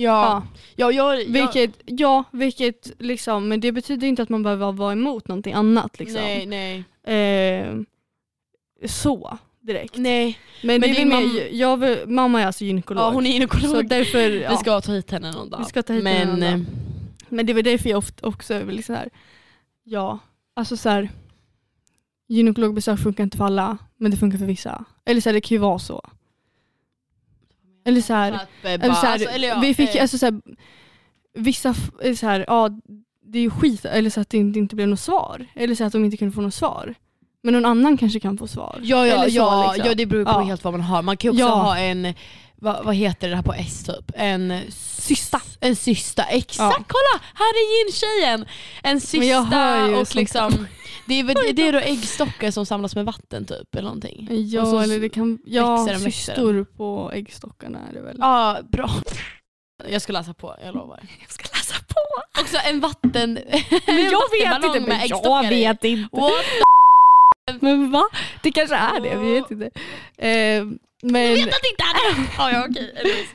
A: Ja.
B: ja,
A: Ja, jag, jag,
B: vilket, ja, vilket liksom, men det betyder inte att man behöver vara emot någonting annat. Liksom.
A: Nej, nej.
B: Ehm, så direkt.
A: Nej.
B: Men,
A: Men
B: det är
A: mam-
B: mer, jag, vill- mamma är alltså gynekolog.
A: Ja, hon är gynekolog.
B: så därför, ja.
A: Vi ska ta hit henne någon dag.
B: Vi ska ta hit
A: Men,
B: henne någon dag.
A: eh,
B: Men det var därför jag ofta också är så här, ja, alltså så här, gynekologbesök funkar inte för alla, men det funkar för vissa. Eller så här, det kan ju vara så. Eller så här,
A: att, eh,
B: eller så här
A: eller ja,
B: vi fick,
A: eh,
B: alltså så här, vissa, är så här, ja, det är ju skit, eller så att det inte, inte blev något svar. Eller så att de inte kunde få något svar. Men någon annan kanske kan få svar.
A: Ja, ja,
B: så,
A: ja,
B: liksom.
A: ja det beror på
B: Ja.
A: helt vad man har. Man kan ju också
B: Ja.
A: ha en, vad, vad heter det här på S typ? En
B: Cysta.
A: En cysta, exakt!
B: Ja.
A: Kolla! Här är gin-tjejen! En
B: ju
A: och liksom det är, det är då äggstockar som samlas med vatten typ eller någonting.
B: Ja,
A: Och så-
B: eller det kan, ja,
A: växer
B: på äggstockarna är det väl.
A: Ja, bra. Jag ska läsa på, jag lovar.
B: Jag ska läsa på.
A: Också en vatten...
B: Men
A: en
B: jag vet inte, men jag vet inte.
A: What?
B: Men va? Det kanske är det, jag vet inte. Eh, men
A: Jag vet att det inte är det! Ja, ja okej.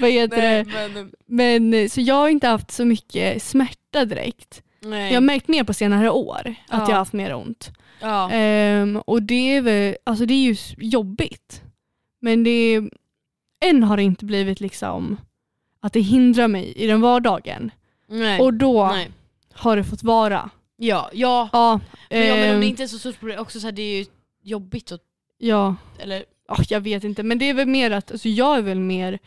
B: vad heter det?
A: men,
B: så jag har inte haft så mycket smärta direkt.
A: Nej.
B: Jag har märkt mer på senare år att
A: Ja.
B: jag har haft mer ont.
A: ja.
B: Ehm, och det är, väl, alltså det är ju jobbigt. Men det är, än har det inte blivit liksom att det hindrar mig i den vardagen.
A: nej.
B: Och då
A: nej.
B: har det fått vara.
A: Ja, ja.
B: Ja,
A: Men, ja, men om
B: ehm,
A: det inte är så stort problem, också så här, det är ju jobbigt att,
B: ja.
A: eller
B: Ja, jag vet inte, men det är väl mer att, alltså jag är väl mer,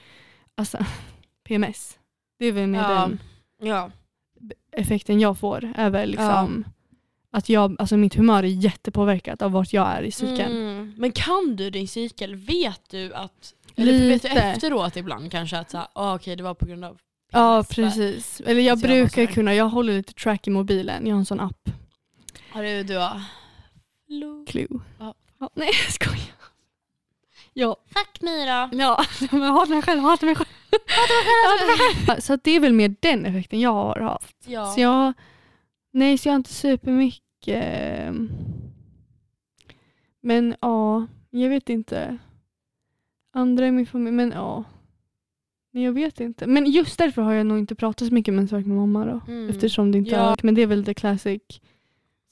B: alltså PMS. Det är väl mer
A: Ja.
B: den
A: ja.
B: Effekten jag får. Är väl liksom att jag, alltså mitt humör är jättepåverkat av vart jag är i cykeln.
A: Mm. Men kan du din cykel? Vet du att, eller vet du efteråt ibland kanske att så här, ah, okej det var på grund av
B: Ja
A: PMS.
B: precis. Eller jag
A: Så jag var
B: brukar
A: här-
B: kunna, jag håller lite track i mobilen, jag har en sån app.
A: Har du, du har...
B: Clue.
A: Ja.
B: Ja, nej jag skojar. Ja,
A: Fuck me då.
B: ja men jag hatar mig själv, hatar mig själv. Så det är väl mer den effekten jag har haft.
A: Ja.
B: Så jag, nej så jag har inte supermycket. Men ja, jag vet inte. Andra i min familj, men ja. Nej, jag vet inte. Men just därför har jag nog inte pratat så mycket mensvärk med mamma då.
A: Mm.
B: Eftersom det inte
A: Ja.
B: är, men det är väl the classic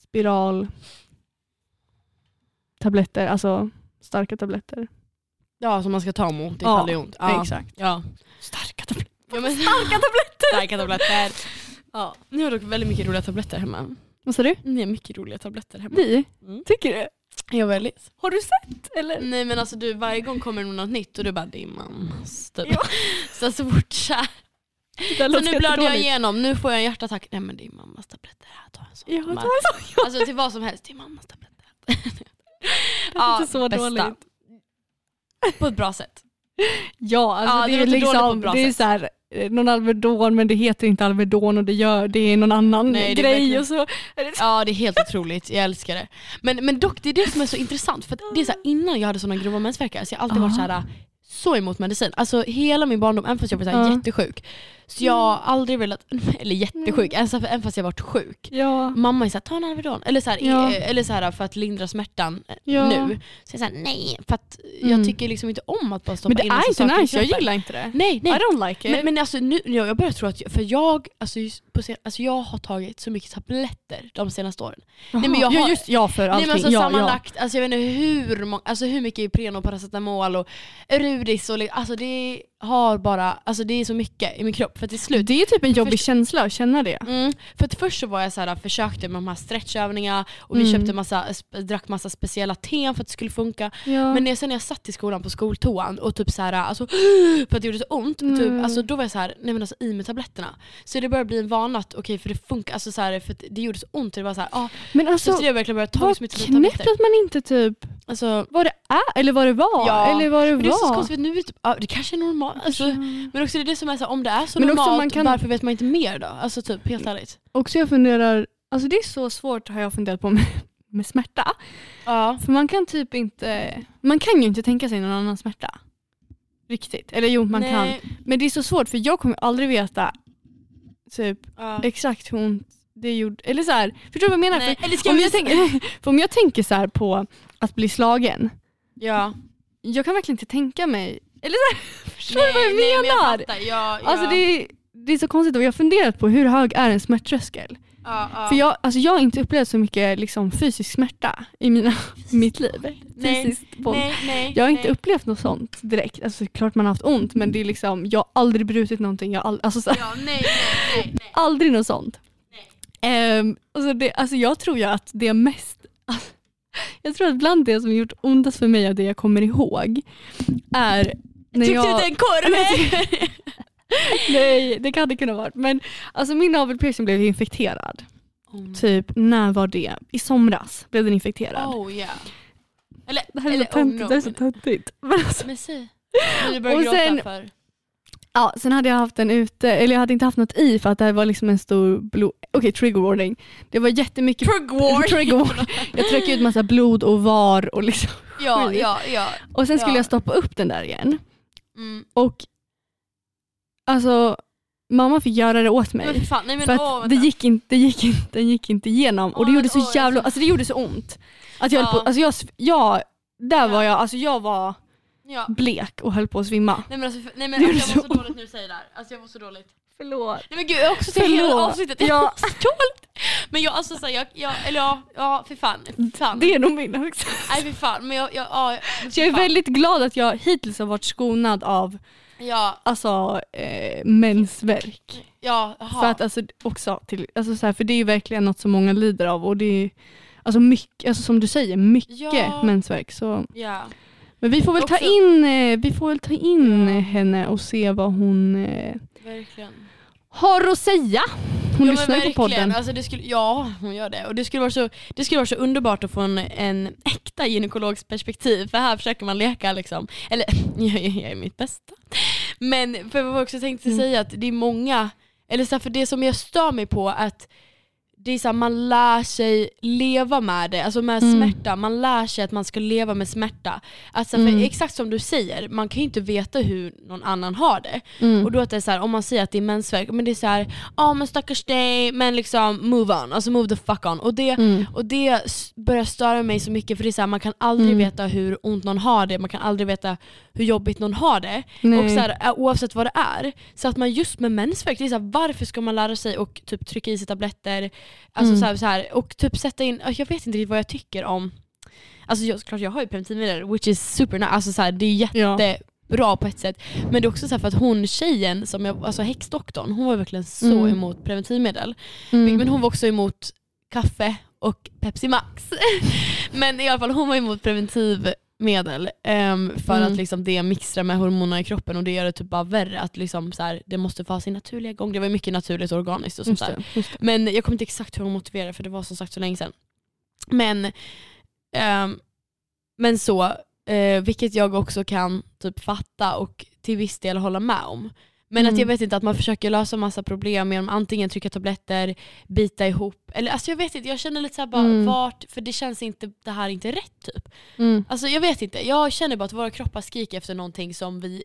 B: spiral tabletter, alltså starka tabletter.
A: Ja, som man ska ta emot
B: Ja,
A: ifall det är ont. Ja.
B: Exakt.
A: Ja.
B: Starka tabletter.
A: Ja, men,
B: Starka tabletter!
A: starka tabletter. Ja. Ni har dock väldigt mycket roliga tabletter hemma.
B: Vad sa du?
A: Ni har mycket roliga tabletter hemma.
B: Vi?
A: Mm.
B: Tycker du?
A: Jag väldigt.
B: Har du sett? Eller?
A: Nej men alltså du, varje gång kommer det något nytt och du bara det är mammas typ.
B: Ja.
A: Så, så fort så här. Så nu blöder jag igenom, nu får jag en hjärtattack. Nej men det är mammas tabletter, här ta en sån.
B: Ja,
A: De
B: det
A: här.
B: var så.
A: Alltså till vad som helst, det är mammas tabletter.
B: Det är inte så
A: bästa.
B: dåligt.
A: På ett bra sätt.
B: Ja, alltså
A: Ja, det
B: det, är liksom, det är så här, eh, någon Alvedon men det heter inte Alvedon och det, gör, det är någon annan
A: Nej,
B: grej och så.
A: Ja det är helt otroligt, jag älskar det. Men, men dock det är det som är så intressant för att det är så här, innan jag hade såna grova mensvärkar så jag har alltid varit så här så emot medicin. Alltså hela min barndom, även fast jag var så här
B: Ja.
A: jättesjuk. Så jag har aldrig velat, eller jättesjuk, alltså, även fast jag varit sjuk.
B: Ja,
A: Mamma är såhär, ta en Alvedon. Eller, så här,
B: Ja.
A: eller så här, för att lindra smärtan eh,
B: Ja.
A: nu. Så jag säger nej, för att jag
B: Mm.
A: tycker liksom inte om att bara stoppa
B: men det
A: in
B: är inte
A: saker
B: nice, jag gillar inte det.
A: Nej, nej.
B: I don't like it.
A: Men, men alltså, nu, jag jag börjar tro att, för jag, alltså, på sen, alltså, jag har tagit så mycket tabletter de senaste åren. nej, men jag
B: ja,
A: har-
B: just ja för
A: Nej,
B: allting.
A: men alltså,
B: ja,
A: sammanlagt, alltså, jag vet inte hur, många, alltså, hur mycket Ipren och paracetamol och Rudis och alltså, det har bara, alltså det är så mycket i min kropp för till slut
B: Det är typ en jobbig
A: Först-
B: känsla att känna det.
A: Mm, för att först så var jag så här, försökte med de här stretchövningarna och vi
B: Mm.
A: köpte massa, drack massa speciella ten för att det skulle funka.
B: Ja.
A: Men när jag, sen när jag satt i skolan på skoltoan och typ så här, alltså, för att det gjorde så ont,
B: Mm.
A: typ, alltså, då var jag så här, nej men alltså i med tabletterna. Så det började bli en vana att okej för det funkar, alltså, så här, för det gjorde så ont. Det var så här, ah,
B: men
A: så
B: alltså,
A: alltså, jag verkligen började ta
B: vad
A: liksom mina
B: knäppt att man inte typ,
A: Alltså,
B: vad det är, eller vad det var,
A: Ja,
B: eller vad det
A: men det är så
B: var.
A: konstigt, nu är det, typ, ja, det kanske är normalt. Alltså, men också det är det som är så här, om det är så
B: Men
A: normalt,
B: man kan-
A: varför vet man inte mer då? Alltså typ, helt ärligt.
B: Också jag funderar, alltså det är så svårt har jag funderat på med, med smärta.
A: Ja.
B: För man kan typ inte, man kan ju inte tänka sig någon annan smärta. Riktigt. Eller jo man kan.
A: Nej,
B: Men det är så svårt för jag kommer aldrig veta typ
A: Ja.
B: exakt hur ont det gjorde. Eller så här, förstår du vad jag menar?
A: Nej, eller ska
B: om,
A: vi
B: jag tänker, om jag tänker så här på att bli slagen,
A: Ja.
B: jag kan verkligen inte tänka mig, eller så här, förstår
A: Nej,
B: du vad jag
A: nej, men
B: menar?
A: jag fattar. Ja, ja.
B: Alltså det det är så konstigt och jag har funderat på hur hög är en smärttröskel?
A: ja, ja.
B: För jag, alltså jag har inte upplevt så mycket liksom, fysisk smärta i mina, mitt liv.
A: Nej, nej, nej,
B: Jag har inte upplevt något sånt direkt. Alltså, klart man har haft ont men det är liksom, jag har aldrig brutit någonting. Jag har all, alltså,
A: Ja, nej, nej, nej.
B: Aldrig något sånt. Ehm, alltså det, alltså jag tror ju att det mest, jag tror att bland det som gjort ondast för mig av det jag kommer ihåg är när jag...
A: ut en korv?
B: Nej, det kan det kunna vara. Men alltså min navelpiercing blev infekterad.
A: Oh,
B: Typ, när var det? I somras blev den infekterad.
A: oh yeah. Eller,
B: Det här är
A: eller
B: så töntigt.
A: oh, no.
B: det är så töntigt. Men alltså,
A: Men säg. Men du börjar gråta
B: sen-
A: för.
B: Ja, sen hade jag haft den ute, eller jag hade inte haft något i för att det här var liksom en stor blod... Okej, trigger warning. Det var jättemycket...
A: Trigger
B: trigger warning. Jag tryckte ut massa blod och var och liksom.
A: Ja, ja, ja.
B: Och sen skulle
A: Ja.
B: jag stoppa upp den där igen.
A: Mm.
B: Och alltså, mamma fick göra det åt
A: Men
B: mig.
A: för fan, nej men
B: För
A: åh
B: det gick inte, det gick inte, den gick inte igenom och det
A: Åh,
B: gjorde så
A: åh,
B: jävla,
A: så-
B: alltså det gjorde så ont. Att jag,
A: Ja.
B: på, alltså jag, jag, där var jag, alltså jag var
A: Ja.
B: blek och höll på att svimma.
A: Nej men alltså, nej men alltså, jag mår
B: så
A: dåligt när du säger det här. Alltså jag mår så dåligt.
B: Förlåt.
A: Nej men gud jag har också sett hela avsnittet.
B: Ja.
A: Men jag alltså såhär, jag, jag, eller ja, ja för fan. För fan.
B: Det är nog min också.
A: Nej för fan. Men jag, jag, ja,
B: Så jag är
A: fan.
B: väldigt glad att jag hittills har varit skonad av
A: Ja,
B: alltså, eh, mensvärk.
A: ja, jaha.
B: För att alltså också till, alltså så här, för det är ju verkligen något som många lider av och det är alltså mycket, alltså som du säger, mycket
A: Ja.
B: mensvärk. Så.
A: Ja.
B: Men vi får väl ta
A: Också-
B: in, eh, vi får väl ta in
A: Ja.
B: eh, henne och se vad hon eh,
A: Verkligen.
B: har att säga. Hon
A: ja,
B: lyssnar ju på podden.
A: Alltså, det skulle, ja, hon gör det. Och det skulle, vara så, det skulle vara så underbart att få en, en äkta gynekologs perspektiv. För här försöker man leka liksom. Eller jag, jag, jag är mitt bästa. Men för vad jag också tänkte
B: Mm.
A: säga att det är många, eller så här, för det som jag stör mig på att det är så här, man lär sig leva med det, alltså med
B: Mm.
A: smärta. Man lär sig att man ska leva med smärta. Alltså, för
B: Mm.
A: Exakt som du säger, man kan ju inte veta hur någon annan har det.
B: Mm.
A: Och då att det är så här, om man säger att det är mensvärk, men det är så här, ja men stackars dig, men liksom move on, alltså move the fuck on. Och det,
B: Mm.
A: och det börjar störa mig så mycket för det är så här, man kan aldrig
B: Mm.
A: veta hur ont någon har det, man kan aldrig veta hur jobbigt någon har det.
B: Nej.
A: Och så här, ä- oavsett vad det är. Så att man just med mensvärk, det är så varför ska man lära sig och typ trycka i sig tabletter? Alltså
B: Mm.
A: så här, så här, och typ sätta in, jag vet inte riktigt vad jag tycker om Alltså jag, klart jag har ju preventivmedel, which is super nice, alltså så här, det är jätte
B: Ja.
A: bra på ett sätt. Men det är också så här för att hon tjejen, som jag, alltså häxdoktorn, hon var verkligen så
B: Mm.
A: emot preventivmedel.
B: Mm.
A: Men hon var också emot kaffe och Pepsi Max. Men i alla fall hon var emot preventivmedel ehm, för
B: Mm.
A: att liksom det mixtrar med hormonerna i kroppen och det gör det typ bara värre. Att liksom så här, det måste få sin naturliga gång. Det var mycket naturligt och organiskt och sånt
B: det.
A: Men jag kommer inte exakt hur hon motiverade för det var som sagt så länge sedan. Men, ehm, men så, eh, vilket jag också kan typ fatta och till viss del hålla med om. Men att
B: Mm.
A: jag vet inte att man försöker lösa massa problem genom antingen trycka tabletter, bita ihop, eller alltså jag vet inte, jag känner lite såhär bara
B: Mm.
A: vart, för det känns inte, det här är inte rätt typ.
B: Mm.
A: Alltså jag vet inte, jag känner bara att våra kroppar skriker efter någonting som vi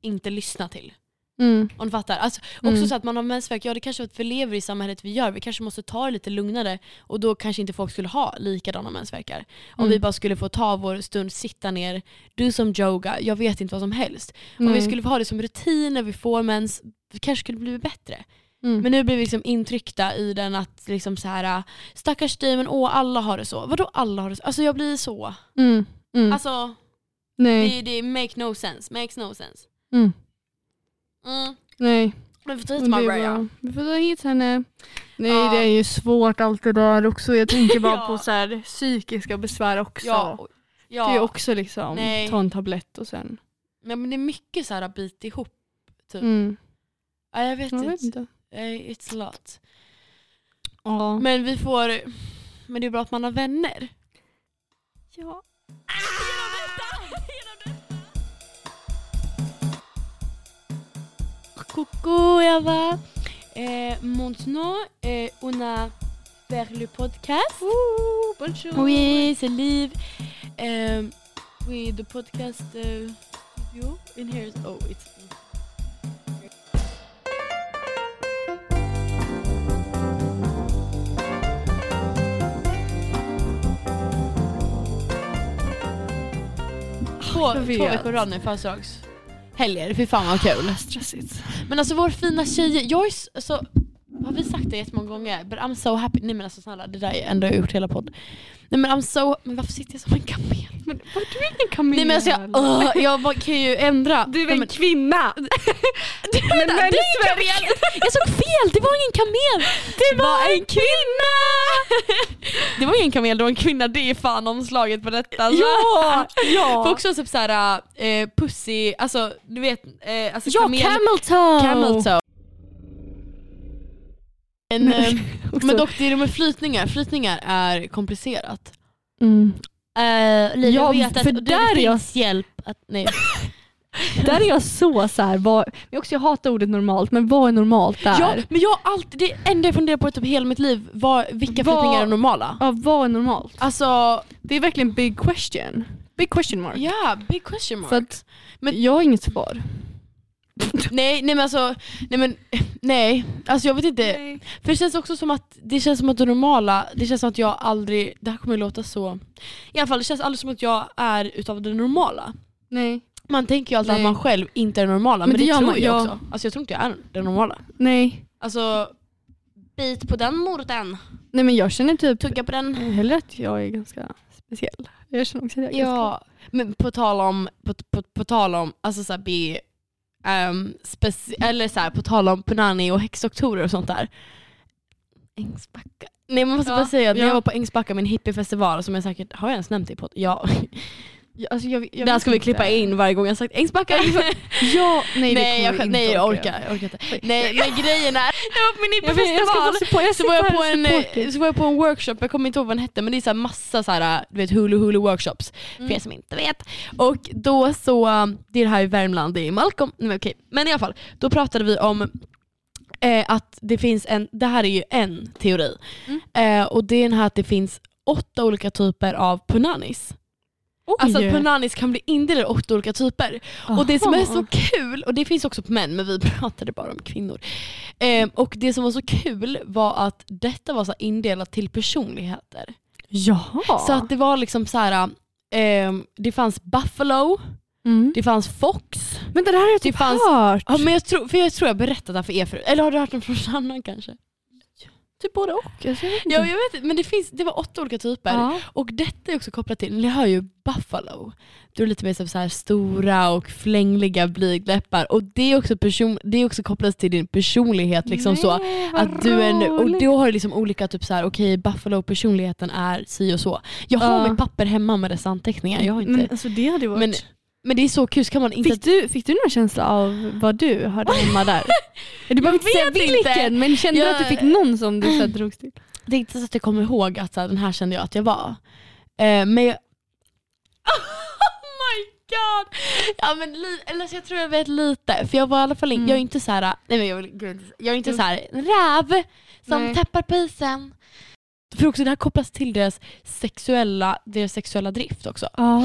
A: inte lyssnar till.
B: Mm.
A: Om du fattar. Alltså, också
B: Mm.
A: så att man har mensvärk, ja det kanske är att vi lever i samhället vi gör, vi kanske måste ta det lite lugnare och då kanske inte folk skulle ha likadana mensvärkar. Om
B: Mm.
A: vi bara skulle få ta vår stund, sitta ner, du som yoga, jag vet inte vad som helst. Om vi skulle få ha det som rutin när vi får mens, vi kanske skulle bli bättre.
B: Mm.
A: Men nu blir vi liksom intryckta i den att liksom så här, stackars dig men åh alla har det så. Vadå alla har det så? Alltså jag blir så.
B: Mm. Mm.
A: Alltså
B: Nej.
A: det, det make no sense, makes no sense.
B: Mm. Nej.
A: Vi får ta hit
B: Och det är
A: Maria.
B: bra. Vi får ta hit henne. Nej
A: Ja.
B: det är ju svårt allt det där också. Jag tänker bara
A: Ja.
B: på så här, psykiska besvär också.
A: Ja. ja.
B: Det är också liksom
A: Nej.
B: ta en tablett och sen.
A: Nej, men det är mycket så här bit ihop. Typ.
B: Mm.
A: Ja, jag vet
B: Jag
A: inte.
B: vet inte.
A: Eh, It's a lot.
B: Ja.
A: Men vi får... Men det är bra att man har vänner.
B: ja.
A: Coucou Eva. Eh, maintenant, eh, on a fait le podcast.
B: bonjour.
A: Oui, c'est Liv. Eh, oui, the podcast eh, studio in here is... Oh, it's... Två,
B: Jag
A: två
B: vet.
A: veckor i rad nu födelsedagshelger, fy fan vad kul.
B: Stressigt.
A: Men alltså vår fina tjejer, jag är s- alltså, har vi sagt det jättemånga gånger? But I'm so happy. Nej men alltså snälla, det där är ändå jag gjort hela podd. Nej men I'm so, men varför sitter jag som en kamel?
B: Men var du ingen kamel?
A: Nej men alltså jag, uh, jag bara, kan ju ändra.
B: Du är
A: Nej,
B: en
A: men,
B: kvinna!
A: men, det är kamel. Jag såg fel, det var ingen kamel! Det var en kvinna! Det var ingen kamel, det var en kvinna. Det är fan omslaget på detta. alltså.
B: Ja! ja.
A: För också typ såhär, eh, pussy, alltså du vet, eh, alltså
B: ja,
A: kamel,
B: camel toe!
A: camel toe. Men, eh, Men dock det är det med flytningar, flytningar är komplicerat.
B: Mm.
A: Uh, Liv,
B: Ja,
A: jag vet att
B: för
A: det,
B: där är
A: det
B: jag-
A: finns hjälp att, nej.
B: Där är jag så såhär, vad, men också jag hatar ordet normalt, men vad är normalt där?
A: Ja, men jag alltid, det enda jag funderar på typ hela mitt liv, var, vilka
B: Vad-
A: flytningar är normala?
B: Ja, vad är normalt?
A: Alltså,
B: Det är verkligen big question. Big question mark.
A: ja, big question mark.
B: Att
A: Men-
B: jag har inget svar.
A: nej, nej men alltså, nej men, nej. Alltså jag vet inte. För det känns också som att det känns som att det normala, det känns som att jag aldrig, det här kommer att låta så, i alla fall det känns aldrig som att jag är utav det normala.
B: Nej.
A: Man tänker ju alltid
B: Nej.
A: att man själv inte är den normala, men,
B: Men det
A: det, tror
B: man-
A: jag
B: ja.
A: också. Alltså jag tror inte jag är den normala.
B: Nej.
A: Alltså, bit på den morten,
B: Nej men jag känner typ
A: tugga på den.
B: hellre att jag är ganska speciell. Jag känner också att jag är ganska...
A: Ja, men på tal om, på, på, på tal om, alltså såhär be, um, speci- eller såhär på tal om punani och häxdoktorer och sånt där. Ängsbacka. Nej man måste
B: Ja,
A: bara säga att när
B: ja.
A: jag var på Ängsbacka med en hippiefestival som jag säkert, har jag ens nämnt det i podd? Ja.
B: Alltså jag, jag
A: Där ska vi
B: inte.
A: klippa in varje gång jag sagt Ängsbacka.
B: Ja, nej
A: nej, jag,
B: inte
A: nej jag
B: orka.
A: orkar, jag orkar inte. Nej men grejen är, jag var på min
B: jag support, jag
A: Så var, jag på en, eh, så var jag på en workshop, jag kommer inte ihåg vad den hette men det är så här massa så här, du vet hulu hulu workshops
B: Mm.
A: för er som inte vet. Och då så, det är det här i Värmland, det är i Malcolm, nej, men okej. Men i alla fall, då pratade vi om eh, att det finns en, det här är ju en teori,
B: Mm.
A: eh, och det är den här att det finns åtta olika typer av punanis. Alltså att punanis kan bli indelade i åtta olika typer. Och det som är så kul, och det finns också på män men vi pratade bara om kvinnor. Eh, och det som var så kul var att detta var så indelat till personligheter.
B: Jaha.
A: Så att det var liksom så här. Eh, det fanns Buffalo,
B: mm.
A: det fanns Fox.
B: Men det där har jag
A: det
B: typ
A: fanns-
B: hört.
A: Ja, men jag, tror, för jag tror jag berättat det här för er förut. Eller har du hört den från Sanna kanske?
B: Typ både och. Alltså, jag vet inte.
A: Ja, jag vet men det, finns, det var åtta olika typer.
B: Ja.
A: Och detta är också kopplat till, ni hör ju Buffalo. Du är lite mer som så här stora och flängliga blygdläppar. Och det är, också person, det är också kopplat till din personlighet. Liksom så.
B: Nej, vad
A: Att du är en, och då har du liksom olika, typ så här, okej Buffalo-personligheten är si och så. Jag har
B: Ja.
A: mitt papper hemma med dessa anteckningar. Jag har inte.
B: Men alltså det hade varit...
A: Men, men det är så kul, så kan man inte...
B: Fick du, fick du någon känsla av vad du hörde hemma där? Du behöver inte säga
A: inte.
B: vilken, men kände du
A: Jag-
B: att du fick någon som du så drogs till?
A: Det är inte så att jag kommer ihåg att så här, den här kände jag att jag var. Eh, men jag... Oh my god! Ja, men li- eller så jag tror jag vet lite, för jag var i alla fall in,
B: Mm.
A: jag är inte så här, nej men jag, vill- jag är inte så här räv som
B: Nej.
A: tappar isen. För också det här kopplas till deras sexuella, deras sexuella drift också.
B: Ah.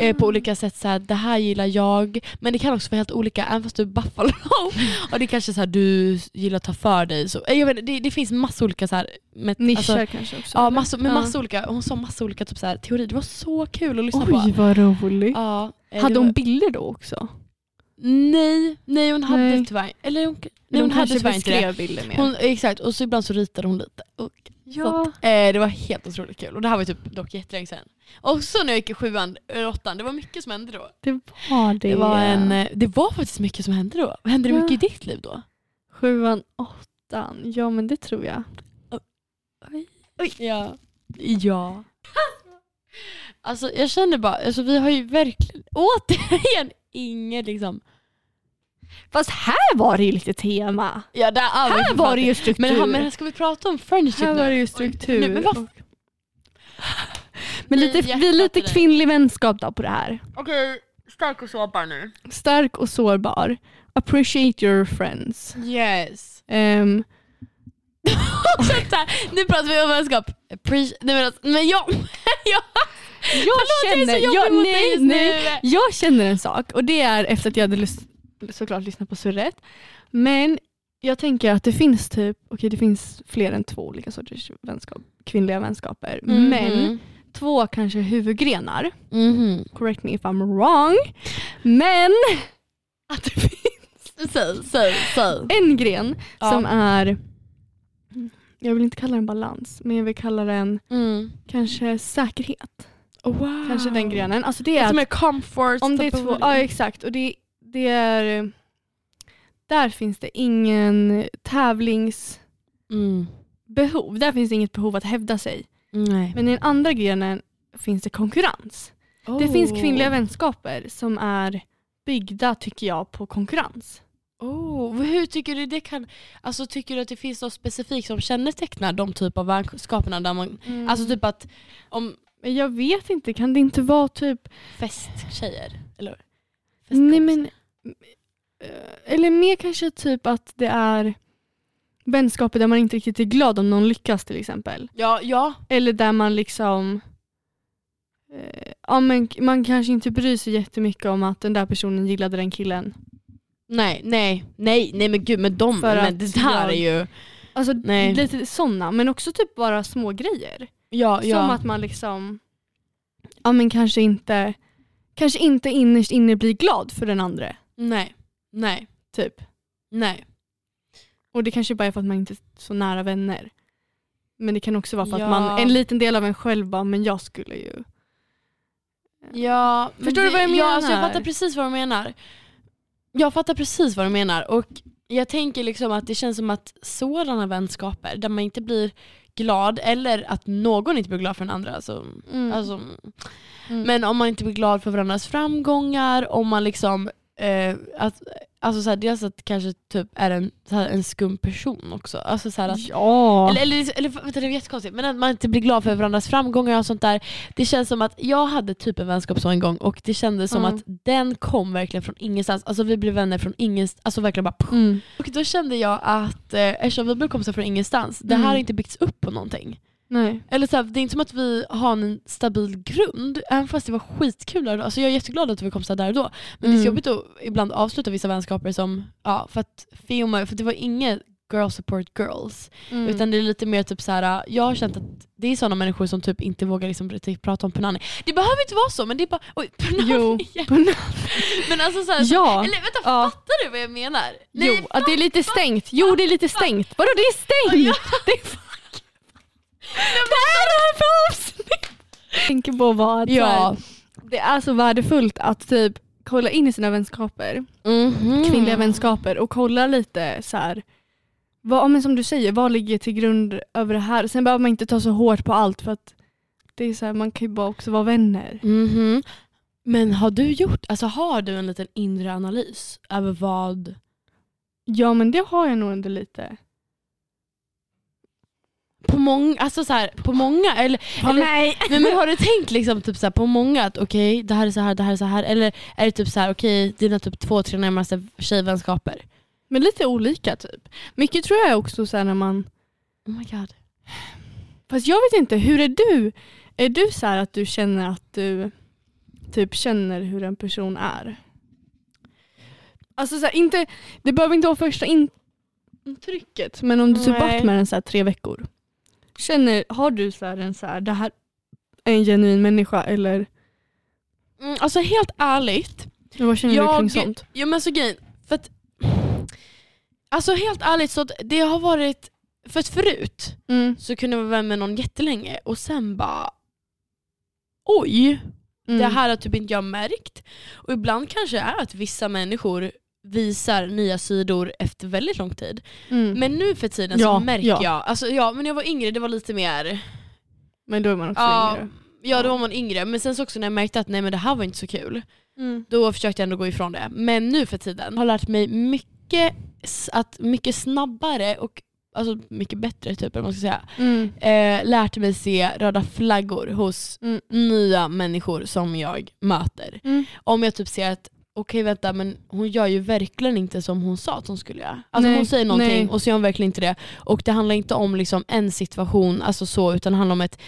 A: Eh, på olika sätt så här, det här gillar jag, men det kan också vara helt olika, även fast du är buffalo. och det är kanske så här, du gillar att ta för dig. Så, eh, jag vet, det, det finns massa olika så här, med,
B: Nischer
A: alltså,
B: kanske också?
A: Ja, massa, med
B: Ja.
A: massa olika, hon sa massa olika typ så här, teorier, det var så kul att lyssna på.
B: Oj vad roligt.
A: Ja, eh,
B: Hade hon
A: var,
B: bilder då också?
A: nej, nej hon hade
B: Nej.
A: tyvärr, eller hon, nej,
B: Nej,
A: hon, hade tyvärr inte det.
B: bilder mer.
A: Hon, exakt, och så ibland så ritade hon lite. Och
B: Ja.
A: Så eh, det var helt otroligt kul och det här var typ dock jättelänge sedan. Och så när jag gick i sjuan, eller åttan, det var mycket som hände då.
B: Det var det.
A: Det var, en, eh, det var faktiskt mycket som hände då. Hände det
B: Ja.
A: mycket i ditt liv då?
B: Sjuan, åttan, ja men det tror jag.
A: Ja. Ja. Alltså jag känner bara, alltså, vi har ju verkligen återigen inget liksom.
B: Fast här var det ju lite tema.
A: Ja, där,
B: Här var det ju struktur.
A: Men, här- men ska vi prata om friendship
B: här
A: nu?
B: var det ju struktur.
A: Nej, men vad-
B: Men
A: Vi
B: lite, vi är lite kvinnlig vänskap då på det här.
A: Okej, stark och sårbar nu.
B: Stark och sårbar. Appreciate your friends.
A: Yes. Här, nu pratar vi om vänskap. Appreci- Nej, men, alltså, men jag... jag
B: jag
A: Förlåt, jag är så
B: känner, jag,
A: dig
B: nej, nej,
A: nu.
B: jag känner en sak och det är efter att jag hade lys- såklart lyssnat på surret. Men jag tänker att det finns typ, okej det finns fler än två olika sorters vänskap, kvinnliga vänskaper.
A: Mhm.
B: Men två kanske huvudgrenar.
A: Mhm.
B: Correct me if I'm wrong. Men att det finns
A: Säg, säg, säg.
B: en gren
A: Ja.
B: som är, jag vill inte kalla den balans, men jag vill kalla den
A: Mm.
B: kanske säkerhet.
A: Wow.
B: Kanske den grenen. Alltså det är att
A: mer comfort.
B: Om det är två, ja exakt. Och det, det är, där finns det ingen tävlingsbehov.
A: Mm.
B: Där finns det inget behov att hävda sig.
A: Nej.
B: Men i den andra grenen finns det konkurrens. Det finns kvinnliga vänskaper som är byggda tycker jag på konkurrens.
A: Oh, hur tycker du det kan, alltså tycker du att det finns något specifikt som kännetecknar de typ av vänskaperna där man, alltså typ att om
B: Men jag vet inte, kan det inte vara typ
A: festtjejer? Eller?
B: Nej men, eller mer kanske typ att det är vänskaper där man inte riktigt är glad om någon lyckas till exempel.
A: Ja, ja.
B: Eller där man liksom eh, ja, men man kanske inte bryr sig jättemycket om att den där personen gillade den killen.
A: Nej, nej, nej, nej men gud men de,
B: För
A: men det där
B: jag-
A: är ju,
B: Alltså
A: Nej.
B: lite sådana, men också typ bara små grejer.
A: ja, ja.
B: Som att man liksom, ja men kanske inte, kanske inte innerst inne blir glad för den andra.
A: nej, nej,
B: Typ.
A: nej.
B: Och det kanske bara är för att man inte är så nära vänner. Men det kan också vara för
A: Ja.
B: att man, en liten del av en själv bara, men jag skulle ju.
A: Ja,
B: Förstår du vad jag
A: Ja, alltså jag
B: menar?
A: fattar precis vad du menar. Jag fattar precis vad du menar och jag tänker liksom att det känns som att sådana vänskaper där man inte blir glad eller att någon inte blir glad för den andra. Alltså,
B: Mm.
A: alltså,
B: Mm.
A: Men om man inte blir glad för varandras framgångar, om man liksom eh, att, Alltså så här, dels att kanske typ är en, så här, en skum person också. Alltså så att,
B: ja.
A: eller, eller, eller vänta, det är jättekonstigt, men att man inte blir glad för varandras framgångar och sånt där. Det känns som att jag hade typ en vänskap så en gång och det kändes som
B: Mm.
A: att den kom verkligen från ingenstans. Alltså vi blev vänner från ingenstans, alltså verkligen bara.
B: Mm.
A: Och då kände jag att eh, eftersom vi blev kompisar från ingenstans, det här
B: Mm.
A: har inte byggts upp på någonting.
B: Nej.
A: Eller så här, det är inte som att vi har en stabil grund, även fast det var skitkul där då. Alltså jag är jätteglad att vi kom så där och då. Men det är så
B: Mm.
A: jobbigt att ibland avsluta vissa vänskaper som, ja för att filma, för det var inget girl support girls.
B: Mm.
A: Utan det är lite mer typ så här. jag har känt att det är sådana människor som typ inte vågar liksom prata om punani. Det behöver inte vara så men det är bara, oj punani
B: Jo.
A: igen.
B: Punani.
A: Men alltså så här,
B: Ja.
A: eller vänta
B: Ja.
A: fattar du vad jag menar?
B: Jo, att det är lite stängt. Jo, det är lite stängt. Vadå det är stängt? Det är. Vad är det här för avsnitt? Jag tänker på vad
A: Ja.
B: det är så värdefullt att typ kolla in i sina vänskaper,
A: Mhm.
B: kvinnliga vänskaper och kolla lite så här. Vad, men som du säger, vad ligger till grund över det här? Sen behöver man inte ta så hårt på allt för att det är så här, man kan ju bara också vara vänner.
A: Mhm. Men har du gjort, alltså har du en liten inre analys över vad
B: Ja men det har jag nog ändå lite.
A: På många, alltså så här, på många eller, eller
B: nej.
A: men, men har du tänkt liksom typ så här, på många att okej det här är så här, det här är så här eller är det typ så här okej dina typ två, tre närmaste tjejvänskaper?
B: Men lite olika typ. Mycket tror jag också så här när man
A: Oh my god.
B: Fast jag vet inte, hur är du? Är du så här att du känner att du typ känner hur en person är? Alltså så här, inte, det behöver inte vara första in- intrycket men om du typ varit med den så här tre veckor. Känner, har du så här en så här, det här är en genuin människa eller
A: Mm, alltså helt ärligt,
B: vad känner du kring sånt?
A: Jo men så grejen, för att, alltså helt ärligt så att det har varit för att förut
B: Mm.
A: så kunde jag vara vän med någon jättelänge och sen bara oj,
B: Mm.
A: det här har typ inte jag märkt. Och ibland kanske det är att vissa människor visar nya sidor efter väldigt lång tid.
B: Mm.
A: Men nu för tiden
B: Ja,
A: så märker
B: ja.
A: jag, alltså ja men när jag var yngre det var lite mer,
B: Men då är man också
A: ja,
B: yngre.
A: ja då var man yngre men sen så också när jag märkte att nej men det här var inte så kul,
B: Mm.
A: då försökte jag ändå gå ifrån det. Men nu för tiden har jag lärt mig mycket, att mycket snabbare och alltså mycket bättre typ, man ska säga,
B: Mm.
A: eh, lärt mig se röda flaggor hos
B: Mm.
A: nya människor som jag möter.
B: Mm.
A: Om jag typ ser att okej vänta men hon gör ju verkligen inte som hon sa att hon skulle göra. Alltså
B: Nej,
A: hon säger någonting
B: nej.
A: och så gör hon verkligen inte det. Och det handlar inte om liksom en situation alltså så, utan det handlar om ett,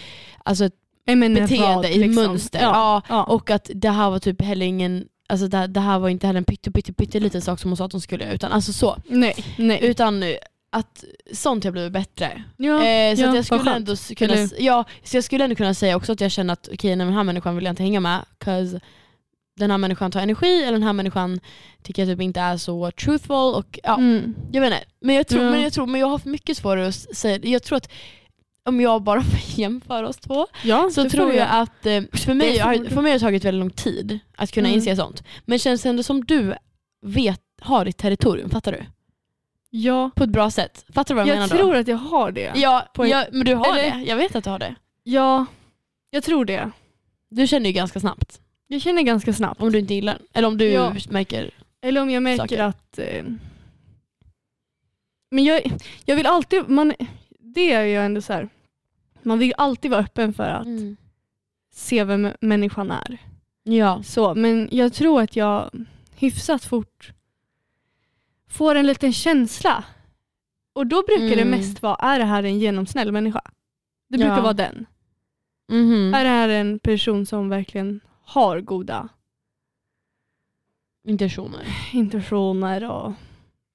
A: alltså ett beteende, ett
B: liksom.
A: mönster.
B: Ja.
A: Ja. Och att det här var typ heller ingen Alltså det, det här var inte heller en pytte, pytte, pytte liten sak som hon sa att hon skulle göra utan alltså så.
B: Nej, nej.
A: Utan att sånt har blivit bättre.
B: Ja,
A: Eh, så
B: ja,
A: jag skulle ändå kunna,
B: Eller-
A: s- ja, så jag skulle ändå kunna säga också att jag känner att okej, nej, den här människan vill jag inte hänga med. 'cause den här människan tar energi eller den här människan tycker jag typ inte är så truthful. Och, ja,
B: Mm.
A: jag vet inte. Men jag, tror,
B: Ja.
A: men, jag tror, men jag har mycket svårare att säga Jag tror att om jag bara får jämföra oss två
B: Ja,
A: så tror jag att eh, för mig, har, för mig har det tagit väldigt lång tid att kunna
B: Mm.
A: inse sånt. Men känns det ändå som du vet, har ditt territorium, fattar du?
B: Ja,
A: På ett bra sätt. Fattar du vad jag,
B: jag
A: menar
B: tror
A: då?
B: att jag har det.
A: Ja,
B: en-
A: ja, men du har
B: Eller-
A: det. Jag vet att du har det.
B: Ja, jag tror det.
A: Du känner ju ganska snabbt.
B: Jag känner ganska snabbt.
A: Om du inte gillar Eller om du
B: Ja.
A: märker...
B: Eller om jag märker
A: Saker.
B: att... Eh, men jag, jag vill alltid... Man, det är jag ändå så här. Man vill alltid vara öppen för att se vem människan är.
A: Ja.
B: Så, men jag tror att jag hyfsat fort får en liten känsla. Och då brukar det
A: Mm.
B: mest vara, är det här en genomsnäll människa? Det brukar
A: Ja.
B: vara den.
A: Mhm.
B: Är det här en person som verkligen har goda
A: Intentioner.
B: intentioner och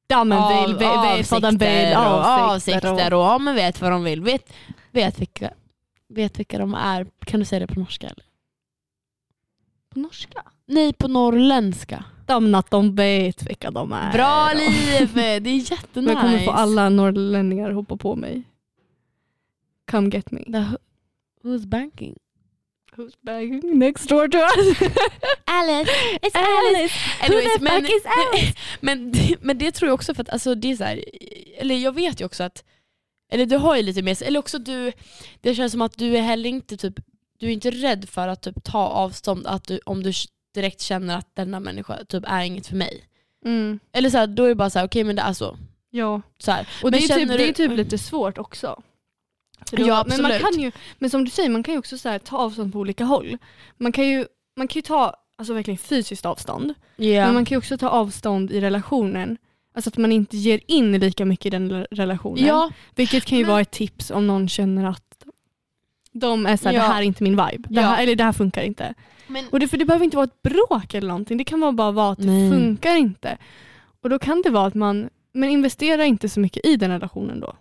B: ja men
A: Av-
B: vill, vet, vet vad den vill.
A: avsikter och
B: Avsikter
A: avsikter och ja, men vet vad de vill. Vet, vet, vilka, vet vilka de är. Kan du säga det på norska eller?
B: På norska?
A: Nej, på norrländska.
B: De att de vet vilka de är.
A: Bra
B: och-
A: liv! Det är jättenice.
B: Jag kommer få alla norrlänningar hoppa på mig. Come get me.
A: The, who's banking?
B: Who's bagging next door to us?
A: Alice! It's
B: Alice!
A: Anyways,
B: Who the
A: men,
B: is Alice?
A: men, det- men det tror jag också för att alltså, det är så här, eller jag vet ju också att, eller du har ju lite mer, eller också du, det känns som att du är heller inte typ, du är inte rädd för att typ ta avstånd att du, om du direkt känner att denna människa typ är inget för mig.
B: Mm.
A: Eller så här, då är det bara så här, okej men det är så.
B: Ja,
A: så här.
B: och det
A: Men
B: är, typ,
A: känner
B: det är
A: du-
B: typ lite svårt också.
A: Ja,
B: men, man
A: absolut.
B: kan ju, men som du säger, man kan ju också så här, ta avstånd på olika håll. Man kan ju, man kan ju ta alltså verkligen fysiskt avstånd,
A: Ja.
B: men man kan ju också ta avstånd i relationen. Alltså att man inte ger in lika mycket i den re- relationen.
A: ja,
B: Vilket kan ju
A: Men-
B: vara ett tips om någon känner att de är såhär,
A: Ja.
B: det här är inte min vibe. Det
A: Ja.
B: här, eller det här funkar inte.
A: men,
B: Och det, för det behöver inte vara ett bråk eller någonting. Det kan vara bara vara att det
A: Nej.
B: funkar inte. Och då kan det vara att man, men investera inte så mycket i den relationen då.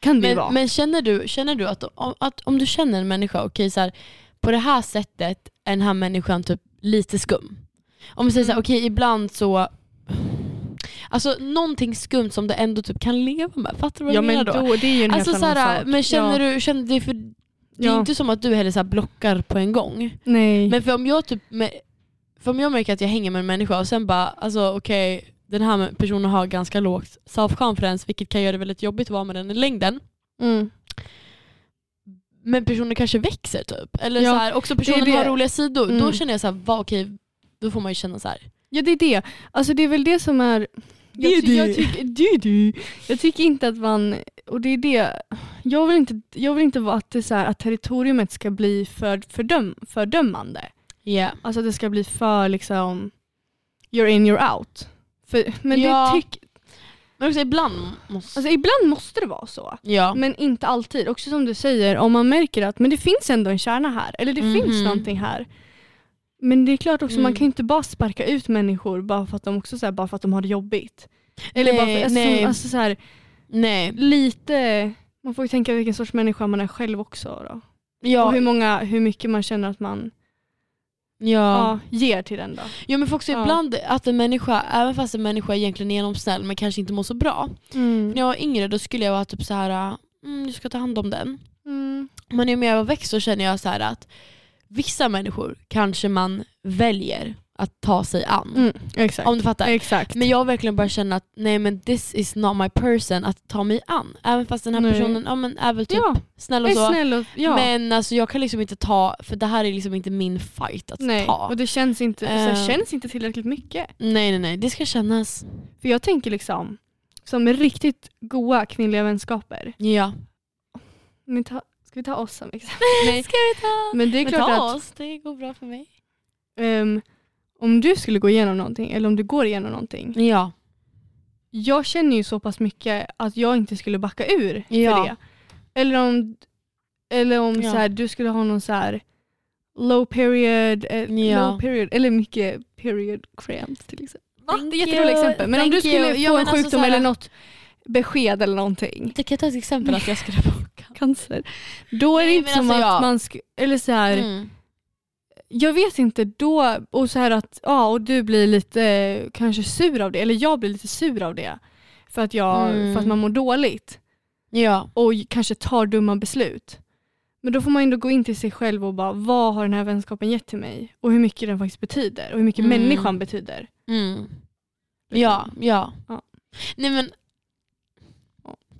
B: Kan det
A: men,
B: vara.
A: men känner du, känner du att, om, att om du känner en människa, okej så här, på det här sättet är den här människan typ lite skum. Om vi säger så
B: Mm.
A: okej ibland så Alltså någonting skumt som du ändå typ kan leva med, fattar du vad
B: ja
A: jag
B: men
A: menar
B: då,
A: då?
B: det är ju en
A: Alltså
B: helt
A: så
B: annan sak.
A: men känner
B: ja.
A: du, känner det för det är
B: Ja.
A: inte som att du heller så blockar på en gång.
B: Nej.
A: Men för om jag typ, med, för om jag märker att jag hänger med en människa och sen bara, alltså okej, den här personen har ganska lågt self-confidence vilket kan göra det väldigt jobbigt att vara med den i längden.
B: Mm.
A: Men personen kanske växer typ. Eller
B: Ja,
A: så här, också personen
B: det.
A: har roliga sidor. Då
B: Mm.
A: känner jag så här, va, okej, då får man ju känna så här.
B: Ja det är det. Alltså det är väl det som är
A: Det
B: jag, ty-
A: det.
B: jag, tycker, det är det. jag tycker inte att man, och det är det, jag vill inte, jag vill inte vara att, det är så här, att territoriumet ska bli för, fördöm, fördömande.
A: Yeah.
B: Alltså att det ska bli för liksom, you're in, you're out. För, men
A: Ja.
B: det tyck,
A: Men också ibland måste...
B: alltså ibland måste det vara så.
A: ja.
B: Men inte alltid. Också som du säger, om man märker att men det finns ändå en kärna här, eller det finns
A: Mhm.
B: någonting här. Men det är klart också,
A: Mm.
B: man kan ju inte bara sparka ut människor bara för att de, också, så här, bara för att de har det jobbigt. Eller bara för,
A: Nej,
B: alltså,
A: nej.
B: Alltså, så här,
A: Nej.
B: lite, man får ju tänka vilken sorts människa man är själv också. Då.
A: Ja.
B: Och hur, många, hur mycket man känner att man
A: Ja.
B: ja, ger till den då.
A: ja men för också
B: Ja.
A: ibland att en människa, även fast en människa egentligen är genomsnäll men kanske inte mår så bra.
B: Mm.
A: När jag var yngre då skulle jag vara typ så här, mm, jag ska ta hand om den.
B: Mm.
A: Men ju mer jag växt så känner jag så att vissa människor kanske man väljer att ta sig an.
B: Mm. Exakt.
A: Om du fattar.
B: Exakt.
A: Men jag har verkligen bara känner att nej men this is not my person att ta mig an. Även fast den här
B: Nej.
A: personen ja, men är väl typ
B: ja,
A: snäll och så.
B: snäll och, ja.
A: Men alltså jag kan liksom inte ta, för det här är liksom inte min fight att
B: Nej,
A: ta.
B: och det känns inte, så
A: Eh.
B: här, känns inte tillräckligt mycket.
A: Nej nej nej, det ska kännas.
B: För jag tänker liksom, som riktigt goa kvinnliga vänskaper.
A: Ja.
B: Men ta, ska vi ta oss som exempel? Nej.
A: Ska vi ta?
B: Men det är
A: Men
B: klart
A: ta
B: att
A: oss, det går bra för mig.
B: ehm, om du skulle gå igenom någonting, eller om du går igenom någonting.
A: Ja.
B: Jag känner ju så pass mycket att jag inte skulle backa ur
A: Ja.
B: för det. Eller om, eller om
A: Ja.
B: så här, du skulle ha någon så här low period, eh,
A: Ja.
B: low period eller mycket period cramps till exempel.
A: Thank
B: Det är
A: you,
B: exempel. Men om
A: thank
B: du skulle
A: you.
B: få
A: Ja,
B: en
A: alltså
B: sjukdom
A: här-
B: eller något besked eller någonting,
A: Du kan ta ett exempel att jag skulle baka.
B: cancer, då är det
A: Nej,
B: inte som
A: alltså,
B: att
A: ja.
B: man ska, eller så här,
A: Mm.
B: Jag vet inte då, och så här att ja, och du blir lite kanske sur av det, eller jag blir lite sur av det. För att, jag,
A: Mm.
B: för att man mår dåligt
A: Ja.
B: och kanske tar dumma beslut. Men då får man ändå gå in till sig själv och bara, vad har den här vänskapen gett till mig? Och hur mycket den faktiskt betyder och hur mycket
A: Mm.
B: människan betyder.
A: Mm. Ja, ja.
B: Ja.
A: Nej men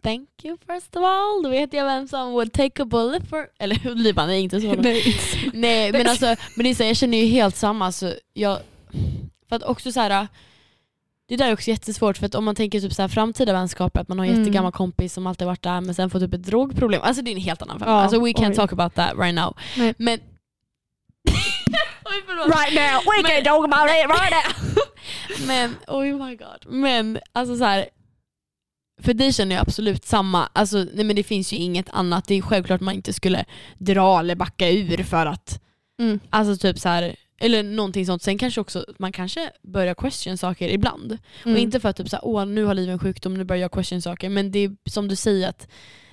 A: Thank you first of all. Då vet jag vem som would take a bullet for... Eller Liban är inte så.
B: Nej.
A: Nej men alltså, men det är så, här, jag känner ju helt samma. Så jag, för att också så här, det där är också jättesvårt för att om man tänker typ så här, framtida vänskaper, att man har en
B: Mm.
A: jättegammal kompis som alltid varit där men sen får typ ett drogproblem. Alltså det är en helt annan femma.
B: Ja,
A: alltså we can't
B: oj.
A: talk about that right now.
B: Nej.
A: Men... oj.
B: Right now, we
A: Men-
B: can talk about it right now.
A: Men, oh my god. Men alltså så här. För dig känner jag absolut samma, alltså, nej men det finns ju inget annat. Det är självklart man inte skulle dra eller backa ur för att,
B: Mm.
A: alltså typ så här, eller någonting sånt. Sen kanske också, man kanske börjar question saker ibland.
B: Mm.
A: Och inte för att typ så här, åh nu har livet en sjukdom, nu börjar jag question saker. Men det är som du säger att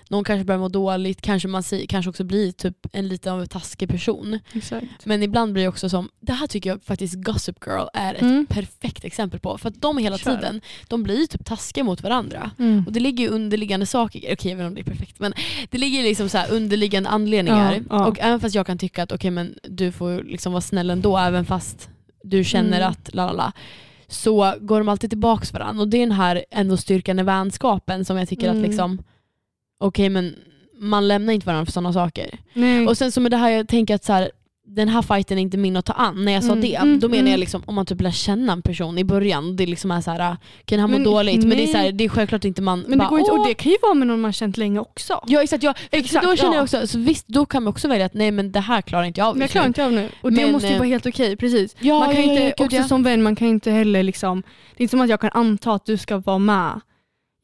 A: någon kanske börjar må dåligt, kanske man säger, kanske också blir typ en lite av en taskig person.
B: Exakt.
A: Men ibland blir det också som, det här tycker jag faktiskt Gossip Girl är ett
B: Mm.
A: perfekt exempel på. För att de hela
B: Kör.
A: tiden, de blir typ taskiga mot varandra.
B: Mm.
A: Och det ligger ju underliggande saker, okej jag vet inte om det är perfekt, men det ligger liksom så underliggande anledningar.
B: Ja, ja.
A: Och även fast jag kan tycka att okej men du får liksom vara snäll ändå, även fast du känner
B: Mm.
A: att la la la. Så går de alltid tillbaks varandra. Och det är den här ändå styrkan i vänskapen som jag tycker
B: Mm.
A: att liksom, okej men man lämnar inte varandra för sådana saker.
B: Nej.
A: Och sen så med det här, jag tänker att så här, den här fighten är inte min att ta an. När jag sa
B: Mm,
A: det,
B: mm,
A: då menar
B: mm.
A: jag liksom om man typ lär känna en person i början. Det liksom är så här, kan han må
B: Men
A: dåligt? Men det är, så här, det är självklart inte man
B: men det,
A: bara,
B: går inte, och det kan ju vara med någon man känt länge också.
A: Ja exakt, ja,
B: Exakt,
A: då känner
B: ja.
A: jag också, så visst då kan man också välja att nej men det här klarar inte jag av
B: jag klarar inte av nu. Och det
A: Men,
B: måste ju
A: eh,
B: vara helt okej, precis.
A: Ja,
B: man kan
A: ja,
B: inte, också
A: ja.
B: som vän, man kan inte heller liksom, det är inte som att jag kan anta att du ska vara med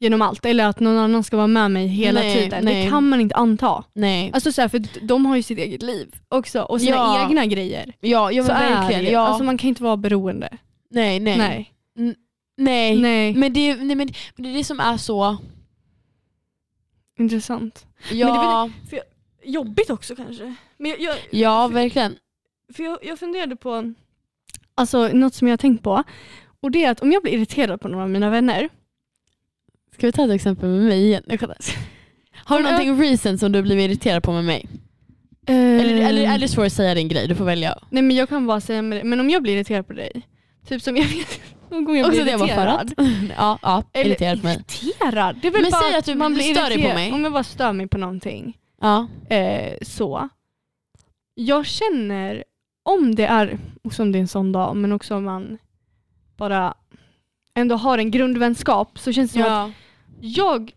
B: genom allt, eller att någon annan ska vara med mig hela
A: Nej,
B: tiden.
A: nej.
B: Det kan man inte anta.
A: Nej.
B: Alltså så här, för de har ju sitt eget liv också och sina
A: Ja.
B: egna grejer.
A: ja, ja
B: så
A: men
B: är
A: verkligen.
B: det.
A: Ja.
B: Alltså man kan inte vara beroende.
A: nej, nej, nej.
B: Nej.
A: Nej.
B: Nej.
A: Men, det, nej men det är det som är så,
B: Intressant.
A: ja,
B: Jobbigt också kanske. Men jag, jag,
A: ja verkligen.
B: För jag, jag funderade på alltså, något som jag har tänkt på. Och det är att om jag blir irriterad på någon av mina vänner.
A: Ska vi ta ett exempel med mig igen? Har du någonting recent som du blivit irriterad på med mig? Eller, eller är det svårt att säga din grej? Du får välja.
B: Nej men jag kan bara säga med det. Men om jag blir irriterad på dig. Typ som jag vet någon gång jag blir
A: det var
B: irriterad.
A: att? Ja, ja irriterad på mig.
B: Irriterad? Det är väl
A: Men
B: bara
A: säg att du
B: man blir
A: stör dig på mig.
B: Om jag bara stör mig på någonting.
A: Ja.
B: Eh, så. Jag känner, om det är, också om det är en sån dag, men också om man bara ändå har en grundvänskap så känns det som att
A: ja.
B: jag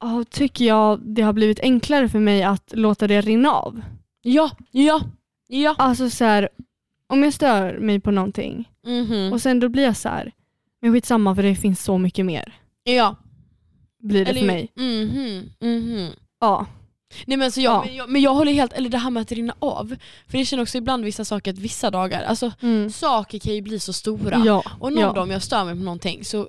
B: ja, tycker jag det har blivit enklare för mig att låta det rinna av.
A: Ja, ja, ja.
B: Alltså så här, om jag stör mig på någonting
A: Mhm.
B: och sen då blir jag så här, men skitsamma för det finns så mycket mer.
A: Ja.
B: Blir det
A: Eller-
B: för mig.
A: Mhm, mhm.
B: Ja.
A: Nej men, alltså jag,
B: Ja.
A: men, jag, men jag håller helt, eller det här med att rinna av. För jag känner också ibland vissa saker att vissa dagar, alltså
B: Mm.
A: saker kan ju bli så stora.
B: Ja.
A: Och någon
B: ja.
A: dag om jag stör mig på någonting så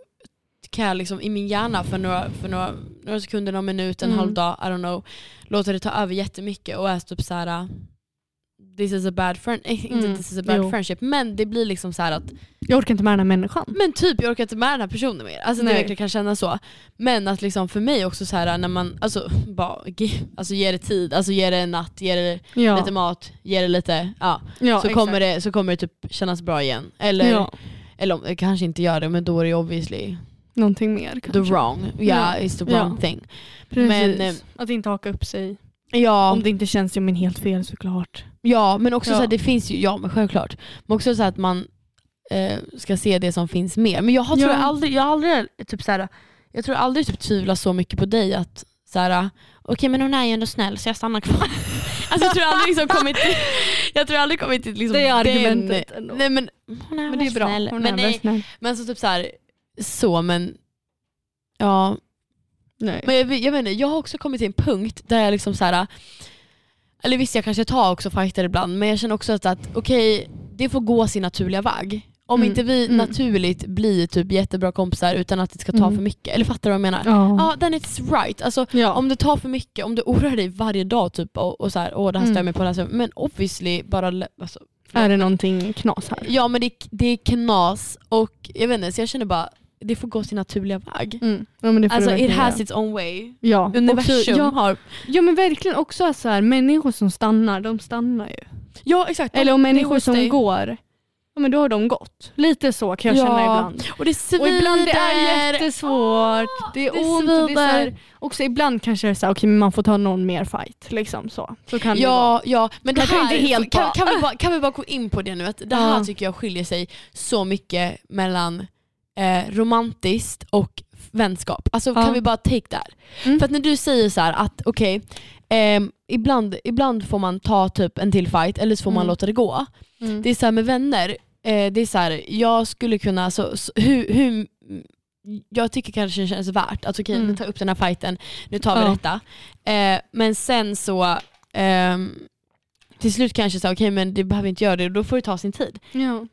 A: kan jag liksom i min hjärna för några, för några, några sekunder, någon minut, en
B: Mm.
A: halv dag, I don't know, låta det ta över jättemycket och är typ så här. This is a bad friend, eh, inte
B: Mm,
A: this is a bad
B: jo.
A: friendship men det blir liksom så att
B: Jag orkar inte med den här människan.
A: men typ jag orkar inte med den här personen mer. Alltså det
B: Nej.
A: verkligen kan kännas så. Men att liksom för mig också så här när man, alltså bara alltså ge det tid, alltså ge det en natt, ge det
B: Ja,
A: lite mat, ge det lite, ja.
B: ja
A: så, kommer det, så kommer det typ kännas bra igen. Eller,
B: Ja,
A: eller om det kanske inte gör det men då är det obviously
B: någonting mer
A: the
B: kanske.
A: wrong, yeah it's the wrong thing.
B: Precis.
A: Men, eh,
B: att inte haka upp sig.
A: Ja,
B: Om det inte känns som en helt fel såklart.
A: Ja men också
B: Ja.
A: så här, det finns ju, ja men självklart. Men också så att man eh, ska se det som finns mer. Men jag har, tror
B: Ja.
A: jag aldrig, jag har aldrig typ så här, jag tror aldrig typ tvivla så mycket på dig att så här, okej men hon är ju ändå snäll så jag stannar kvar. alltså jag tror aldrig liksom kommit jag tror aldrig kommit till liksom
B: Det är
A: den-
B: argumentet ändå.
A: Nej men hon är
B: Men
A: väl
B: bra.
A: snäll.
B: Hon
A: men,
B: är
A: nej,
B: snäll.
A: men så typ så här, så men ja
B: Nej.
A: Men jag, jag menar, jag har också kommit till en punkt där jag liksom så här. Eller visst jag kanske tar också fighter ibland men jag känner också att, att okej, det får gå sin naturliga väg. Om
B: Mm,
A: inte vi
B: mm.
A: naturligt blir typ jättebra kompisar utan att det ska ta
B: Mm.
A: för mycket, eller fattar du vad jag menar?
B: Ja.
A: Ja, then it's right. Alltså,
B: ja.
A: om det tar för mycket, om du oroar dig varje dag typ och, och så här, åh det här stör
B: Mm.
A: mig på det här sättet. Men obviously bara, lä- alltså,
B: är det någonting knas här?
A: Ja men det, det är knas och jag vet inte, så jag känner bara, det får gå sin naturliga väg.
B: Mm. Ja, men det får
A: Alltså
B: du
A: it has
B: göra.
A: its own way.
B: ja.
A: Universum
B: Också, ja,
A: har...
B: ja men verkligen också så här, människor som stannar, de stannar ju.
A: Ja exakt.
B: Eller om människor som
A: dig.
B: går, ja men då har de gått. Lite så kan jag
A: Ja.
B: känna ibland.
A: Och det svider.
B: Och ibland det är jättesvårt, det är
A: det
B: ont. Och det är så här,
A: svider.
B: också ibland kanske det är så här, men man får ta någon mer fight. Liksom så. så kan det vara.
A: Ja, ja, men det här,
B: inte helt
A: kan, kan, vi bara, kan vi bara gå in på det nu? Att det här
B: Ja.
A: tycker jag skiljer sig så mycket mellan eh, romantiskt och vänskap. Alltså
B: Ja.
A: kan vi bara take that?
B: Mm.
A: För att när du säger så här att okej, ehm, ibland, ibland får man ta typ en till fight eller så får man
B: Mm.
A: låta det gå.
B: Mm.
A: Det är så här med vänner, eh, det är så här, jag skulle kunna, så, så, hur, hur, jag tycker kanske det känns värt att okej
B: Mm.
A: nu tar jag upp den här fighten, nu tar vi
B: Ja.
A: detta. Eh, men sen så, ehm, till slut kanske så okej men det behöver inte göra det, då får det ta sin tid.
B: Ja.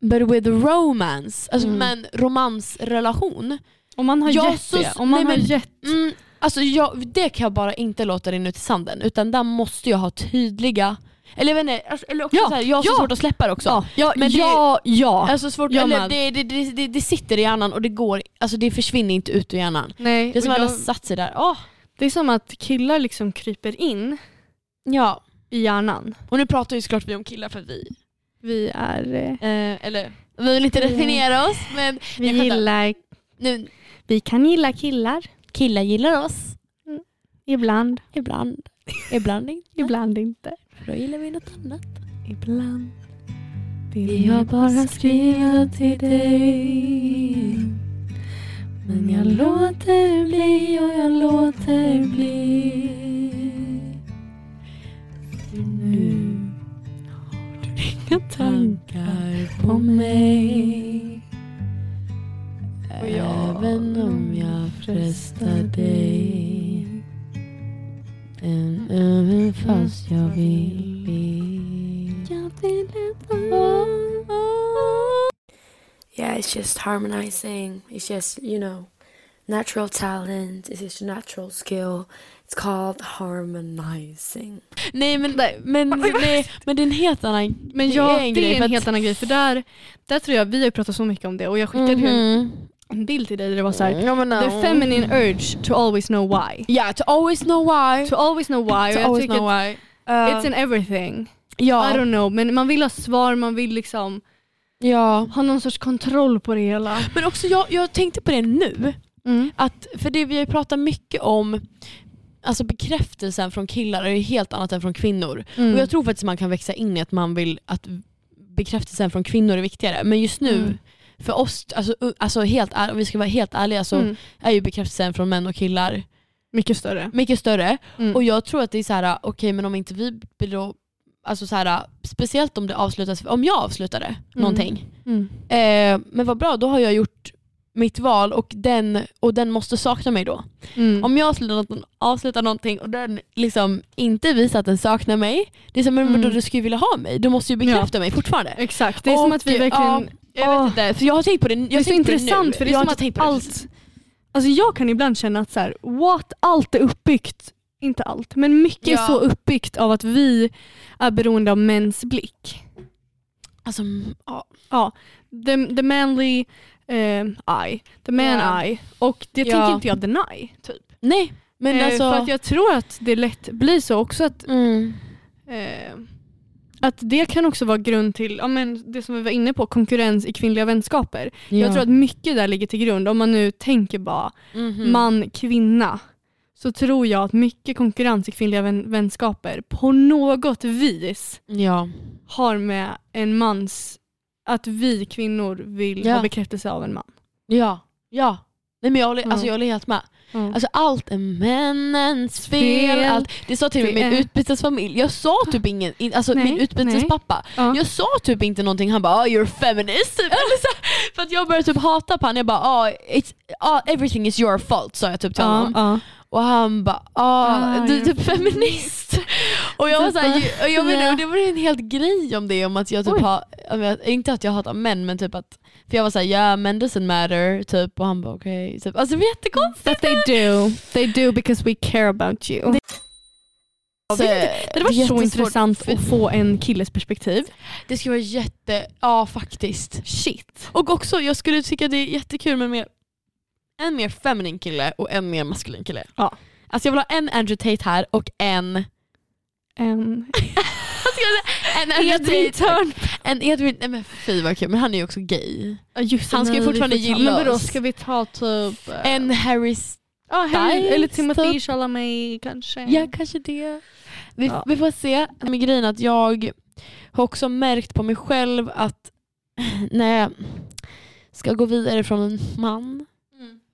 A: But with romance, alltså
B: Mm.
A: men romansrelation,
B: Om man har
A: Ja,
B: gett
A: så-
B: det, om man
A: nej,
B: har
A: men-
B: gett
A: mm, alltså jag, det kan jag bara inte låta rinna ut i sanden utan där måste jag ha tydliga, eller jag vet inte, alltså, eller också
B: Ja,
A: så här, jag har så
B: ja.
A: svårt att släppa det också.
B: Ja, ja,
A: Men det-
B: ja, ja.
A: Alltså svårt,
B: Jag
A: eller
B: med.
A: det, det, det, det, sitter i hjärnan och det går, alltså det försvinner inte ut ur hjärnan.
B: Nej,
A: Det är som att det
B: jag-
A: har satt sig där. Åh,
B: det är som att killar liksom kryper in
A: ja.
B: i hjärnan.
A: Och nu pratar ju såklart vi om killar för vi,
B: Vi är... eh,
A: eh, eller vi vill inte definiera oss men
B: Vi
A: Jag
B: gillar...
A: nu,
B: Vi kan gilla killar.
A: killar gillar oss
B: Ibland.
A: ibland, ibland inte.
B: Ibland inte.
A: Då gillar vi något annat.
B: Ibland.
A: Vi har bara skrivit till dig Men jag låter bli och jag låter bli För nu inga tankar på mig Även om jag frestar dig Än även fast jag vill Jag vill
C: Yeah, it's just harmonizing. It's just, you know, natural talent. It's just natural skill. It's called harmonizing.
A: Nej men, men, nej, men det är en helt annan
B: Men
A: det
B: ja,
A: är en
B: det
A: grej,
B: är
A: för
B: en helt annan grej. För där, där tror jag, vi har ju pratat så mycket om det och jag skickade en,
A: Mhm.
B: en bild till dig där det var så här.
A: Ja, men,
B: The feminine urge to always know why.
A: Yeah, to always know why.
B: To always know why.
A: To
B: och jag
A: always
B: tycker
A: know why. Uh,
B: It's in everything. I
A: ja,
B: don't know, men man vill ha svar, man vill liksom
A: ja.
B: ha någon sorts kontroll på det hela.
A: Men också jag, jag tänkte på det nu,
B: Mm.
A: att, för det vi har ju pratat mycket om Alltså bekräftelsen från killar är ju helt annat än från kvinnor.
B: Mm.
A: Och jag tror faktiskt man kan växa in i att man vill att bekräftelsen från kvinnor är viktigare. Men just nu,
B: Mm.
A: för oss, alltså, alltså helt om vi ska vara helt ärliga så
B: Mm.
A: är ju bekräftelsen från män och killar
B: Mycket större.
A: mycket större.
B: Mm.
A: Och jag tror att det är så här, okej men om inte vi blir då, alltså så här, speciellt om det avslutas, om jag avslutade någonting.
B: Mm.
A: Eh, men vad bra, då har jag gjort mitt val och den, och den måste sakna mig då.
B: Mm.
A: Om jag avslutar, något, avslutar någonting och den liksom inte visar att den saknar mig, det är som
B: Mm.
A: då du skulle vilja ha mig, du måste ju bekräfta mig fortfarande.
B: Exakt, det är som
A: Och,
B: att vi
A: ja,
B: verkligen...
A: Jag
B: Åh.
A: vet inte, för jag har tänkt på det, jag
B: Det är så intressant
A: nu.
B: för det är
A: jag
B: som att
A: det.
B: allt... Alltså jag kan ibland känna att så här, what, allt är uppbyggt inte allt, men mycket
A: Ja.
B: är så uppbyggt av att vi är beroende av mäns blick.
A: Alltså, ja.
B: Ja, the, the manly eh, eye, the man
A: Ja.
B: eye. Och det
A: Ja.
B: tänker inte jag deny. Typ.
A: Nej, men
B: eh,
A: alltså...
B: För att jag tror att det lätt blir så också att
A: mm.
B: Eh, att det kan också vara grund till ja, men det som vi var inne på, konkurrens i kvinnliga vänskaper. Jag tror att mycket där ligger till grund, om man nu tänker bara
A: Mhm.
B: man, kvinna, så tror jag att mycket konkurrens i kvinnliga vän vänskaper på något vis
A: Ja.
B: har med en mans, att vi kvinnor vill
A: Ja.
B: ha bekräftelse av en man.
A: Ja. Ja. Nej, men jag, håller,
B: Ja.
A: alltså, jag håller helt med.
B: Ja.
A: Alltså, allt är männens fel.
B: Fel.
A: Allt. Det sa till och med min utbytesfamilj. Jag sa typ ingen, in- alltså
B: Nej,
A: min utbytespappa.
B: Ja.
A: Jag sa typ inte någonting, han bara oh, you're feminist. Typ. Eller så, för att jag började typ hata på honom. Jag bara oh, it's, oh, everything is your fault sa jag typ till
B: Ja,
A: honom.
B: ja.
A: Och han bara oh,
B: Ah,
A: du är typ feminist. och jag var såhär, och jag menar, och det var en helt grej om det, om att jag typ
B: Oj.
A: har, inte att jag hatar män men typ att, för jag var såhär ja men doesn't matter typ och han bara okej. Typ. Alltså det var jättekonstigt.
B: But they do. They do because we care about you.
A: Det-
B: Det, det varit så intressant att få en killes perspektiv.
A: Det skulle vara jätte, ja faktiskt.
B: Shit.
A: Och också jag skulle tycka det är jättekul med mer, en mer feminin kille och en mer maskulin kille.
B: Ja.
A: Alltså jag vill ha en Andrew Tate här och en,
B: En?
A: En
B: Edwin. Törn.
A: En Edwin, nej men fy vad kul, men han är ju också gay.
B: Ja, Just
A: Han ska ju fortfarande gilla
B: Men vadå,
A: oss.
B: ska vi ta typ... eh,
A: En Harry
B: ja, Harry,
A: Styles,
B: eller Timothy
A: typ.
B: Chalamet kanske.
A: Ja kanske det. Vi,
B: Ja.
A: vi får se. Men grejen att jag har också märkt på mig själv att när jag ska gå vidare från en man.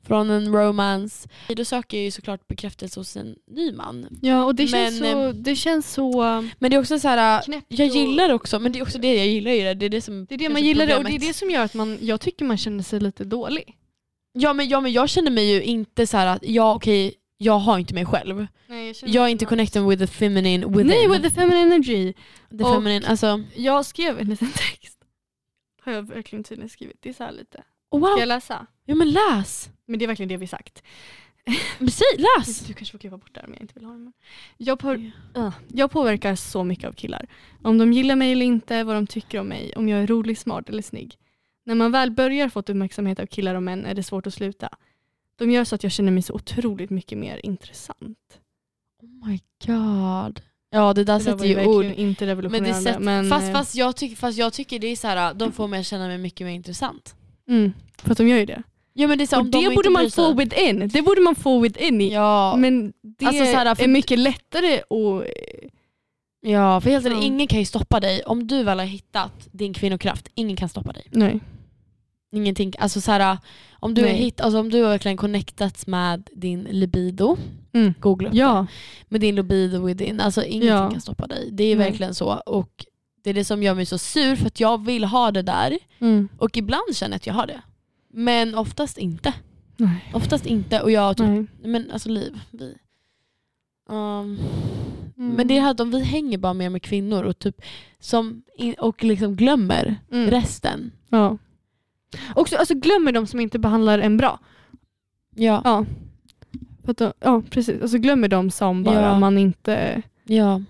A: Från en romance, då söker jag ju såklart bekräftelse hos en ny man.
B: Ja och det känns
A: Men,
B: så... Det känns så
A: Men det är också så här,
B: knäppt
A: jag gillar också, men det är också det jag gillar ju det. Det är det som
B: Det är det man gillar det, och det är det som gör att man, jag tycker man känner sig lite dålig.
A: Ja men, ja men jag känner mig ju inte så här att, ja okej, jag har inte mig själv.
B: Nej,
A: Jag är inte connected with the feminine within.
B: Nej, with the feminine energy.
A: the
B: och-
A: feminine, alltså,
B: Jag skrev en liten text. Har jag verkligen tydligen skrivit. Det är så lite.
A: oh,
B: Ska
A: wow.
B: jag läsa?
A: Ja men läs.
B: Men det är verkligen det vi sagt.
A: Säg, läs.
B: Du kanske får klippa bort det här om jag inte vill ha det. Jag, på, uh, jag påverkar så mycket av killar. Om de gillar mig eller inte, vad de tycker om mig, om jag är rolig, smart eller snygg. När man väl börjar få uppmärksamhet av killar och män är det svårt att sluta. De gör så att jag känner mig så otroligt mycket mer intressant.
A: Oh my god. Ja det där
B: Det
A: sätter ju ord.
B: inte
A: Men det sätter,
B: men,
A: fast,
B: eh,
A: fast, jag tycker, fast jag tycker det är så här, de får mig att känna mig mycket mer intressant.
B: mm, för att de gör ju det.
A: Ja, men det så,
B: Och det borde man få within. Det borde man få within. i.
A: Ja,
B: Men det
A: Alltså så här, för-
B: är mycket lättare att...
A: ja, för helt
B: Ja.
A: ingen kan ju stoppa dig. Om du väl har hittat din kvinnokraft, ingen kan stoppa dig.
B: Nej.
A: Ingenting, alltså så här, om, du har
B: Nej.
A: hitt, alltså om du har verkligen connectats med din libido,
B: Mm.
A: googla upp det.
B: Ja.
A: med din libido within, alltså ingenting
B: Ja.
A: kan stoppa dig. Det är
B: Nej.
A: verkligen så. Och det är det som gör mig så sur för att jag vill ha det där
B: Mm.
A: och ibland känner jag att jag har det. Men oftast inte.
B: Nej.
A: Oftast inte och jag typ,
B: Nej.
A: men alltså liv, vi. Um,
B: Mm.
A: Men det är att om vi hänger bara mer med kvinnor och, typ, som, och liksom glömmer
B: Mm.
A: resten.
B: Ja. Också, alltså glömmer de som inte behandlar en bra.
A: Ja.
B: Ja. De, ja precis. Alltså glömmer de som bara
A: Ja.
B: man inte
A: Ja.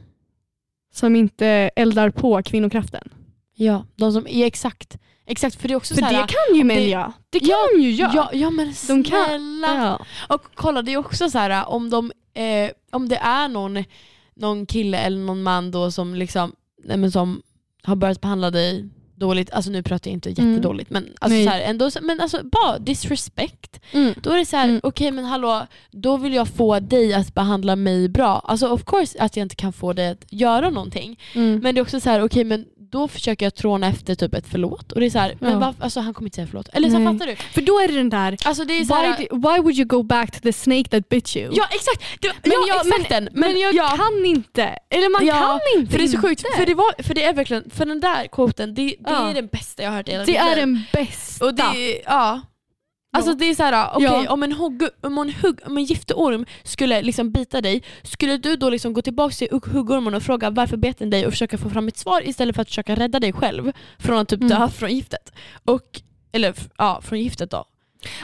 B: som inte eldar på kvinnokraften.
A: Ja. De som, ja, exakt. Exakt, för det är också
B: För
A: så här,
B: det kan ju män göra. Det kan
A: Ja,
B: ju göra.
A: Ja, ja men
B: De kan-
A: snälla.
B: Ja.
A: Och kolla det är också så här om, de, eh, om det är någon, någon kille eller någon man då som, liksom, nej, men som har börjat behandla dig dåligt, alltså nu pratar jag inte
B: Mm.
A: jättedåligt men, alltså, så här, ändå, men alltså, bara disrespect.
B: Mm.
A: Då är det så här,
B: Mm.
A: okej men hallå, då vill jag få dig att behandla mig bra. Alltså of course att jag inte kan få dig att göra någonting.
B: Mm.
A: Men det är också så här, okej men då försöker jag tråna efter typ ett förlåt. Och det är så här, men varför, alltså, han kommer inte säga förlåt. Eller så här, fattar du?
B: För då är det den där,
A: Alltså, det är så här,
B: why, why would you go back to the snake that bit you?
A: Ja exakt! Det,
B: Men
A: ja,
B: jag-
A: exakt den.
B: Men, jag
A: ja,
B: kan inte. Eller man
A: Ja,
B: kan inte.
A: För det är så sjukt,
B: inte.
A: för det, var, för det är verkligen, för den där quoten, det, det är den bästa jag har hört i hela
B: Det är den bästa.
A: Och det, ja. Alltså det är såhär, okej
B: Ja.
A: om, en hugg, om, en hugg, om en giftorm skulle liksom bita dig, skulle du då liksom gå tillbaka till hugg- huggormen och fråga varför bet den dig och försöka få fram ett svar istället för att försöka rädda dig själv från att typ
B: Mm.
A: dö från giftet? Och, eller ja, från giftet då.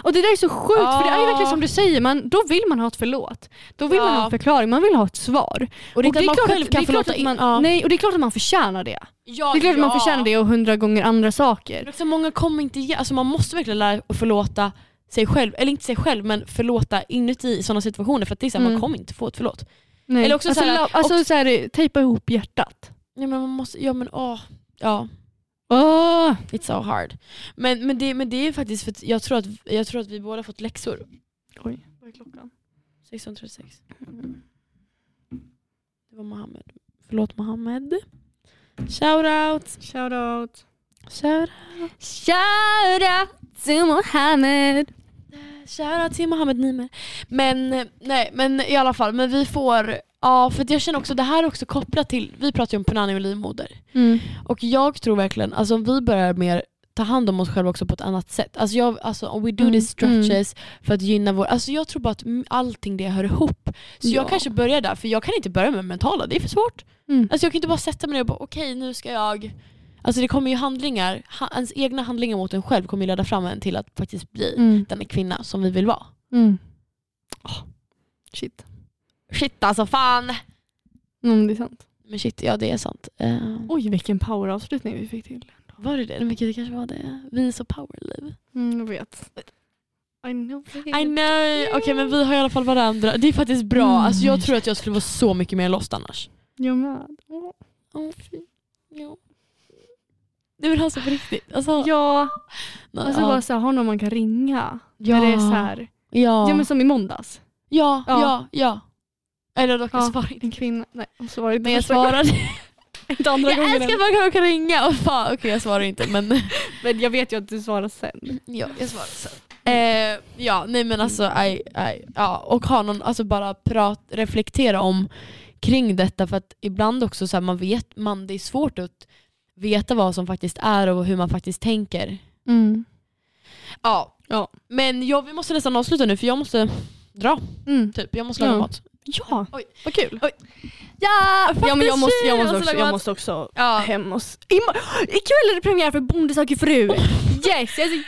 B: Och det där är så sjukt för det är ju
A: Ja.
B: verkligen som du säger, man, då vill man ha ett förlåt. Då vill man
A: Ja.
B: ha en förklaring, man vill ha ett svar.
A: Och det är man
B: klart att-
A: kan
B: det är klart
A: förlåta
B: att
A: in.
B: man,
A: ja.
B: Nej, och det är klart att man förtjänar det.
A: Ja,
B: Det är klart att man
A: ja.
B: förtjänar det och hundra gånger andra saker.
A: Också många kommer inte ge, alltså man måste verkligen lära sig att förlåta sig själv, eller inte sig själv men förlåta inuti i sådana situationer för att det är så här,
B: Mm.
A: man kommer inte få ett förlåt.
B: Nej.
A: Eller också
B: alltså,
A: så här-
B: la- alltså så här, tejpa ihop hjärtat.
A: Ja men man måste, ja men åh, ja.
B: Åh!
A: It's so hard. Men, men, det, men det är faktiskt för att jag tror att, jag tror att vi båda fått läxor.
B: Oj, vad är klockan?
A: 16.36. Det var Mohammed. Förlåt Mohammed. Shoutout.
B: Shoutout.
A: Shout
B: Shoutout to Mohammed.
A: Shoutout till Mohammed Nimer. Men nej, men i alla fall, men vi får, ja för jag känner också, det här är också kopplat till, vi pratar ju om punani och livmoder.
B: Mm.
A: Och jag tror verkligen, alltså om vi börjar mer ta hand om oss själva också på ett annat sätt. Alltså, jag, alltså om we do
B: Mm,
A: these stretches för att gynna vår, alltså jag tror bara att mm, allting det hör ihop. Så
B: Ja.
A: jag kanske börjar där, för jag kan inte börja med mentala, det är för svårt.
B: Mm.
A: Alltså jag kan inte bara sätta mig ner och bara okej nu ska jag Alltså det kommer ju handlingar, ha, ens egna handlingar mot en själv kommer ju leda fram en till att faktiskt bli
B: Mm.
A: den kvinna som vi vill vara.
B: Mm. Åh, shit.
A: Shit alltså fan!
B: Mm, det är sant.
A: Men shit, ja det är sant. Uh,
B: Oj vilken poweravslutning vi fick till.
A: var det det? Men gud, det kanske var det. Vi är så powerliv.
B: Mm, jag vet. I know.
A: I know! Okej men vi har i alla fall varandra. Det är faktiskt bra.
B: Mm.
A: Alltså, jag tror att jag skulle vara så mycket mer lost annars.
B: Jag med. Åh.
A: Oh, ja. Du vill ha så på riktigt? Alltså,
B: Ja,
A: nej,
B: alltså
A: ja.
B: bara så här, ha någon man kan ringa.
A: ja.
B: När det är så här.
A: Ja.
B: Ja men som i måndags.
A: Ja.
B: ja,
A: ja. Eller dock, jag
B: Ja,
A: svarar inte.
B: En kvinna. Nej hon svarade inte
A: Men jag svarade.
B: Inte andra
A: Jag
B: gången.
A: älskar att man kan ringa. Oh, fan. Okej jag svarar inte men
B: Men jag vet ju att du svarar sen.
A: ja, jag svarar sen. Eh, ja, nej men alltså, aj, aj, ja, och ha någon, alltså bara prat, reflektera om kring detta för att ibland också så här, man vet, man, det är svårt att veta vad som faktiskt är och hur man faktiskt tänker.
B: Mm.
A: Ja,
B: Ja.
A: men jag, vi måste nästan avsluta nu för jag måste dra,
B: Mm.
A: typ. Jag måste laga
B: Ja.
A: mat.
B: Ja,
A: Oj.
B: vad kul.
A: Oj.
B: Ja, ja men jag måste, jag måste, också, jag måste också
A: Ja.
B: hem och... Ikväll är det premiär för Bonde söker fru. Yes! Jag är så...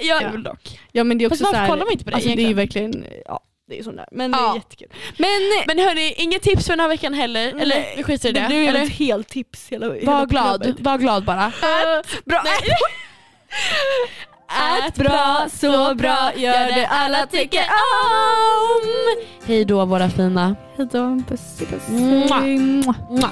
A: jag
B: Ja.
A: vill dock.
B: Ja men det är också
A: Fast varför
B: här,
A: kollar man inte på det
B: alltså, det är ju
A: egentligen?
B: verkligen, ja det är sån där. Men det
A: Ja.
B: är jättekul. Men,
A: Men hörni, inget tips för den här veckan heller? Eller
B: Nej,
A: vi skiter i det?
B: Du är
A: eller?
B: ett helt tips hela, hela
A: Var glad, var glad bara.
B: Ät bra. Ät bra, så bra, gör det alla tycker om.
A: Hej då våra fina.
B: Hejdå, puss puss. Hej.
A: Mwah.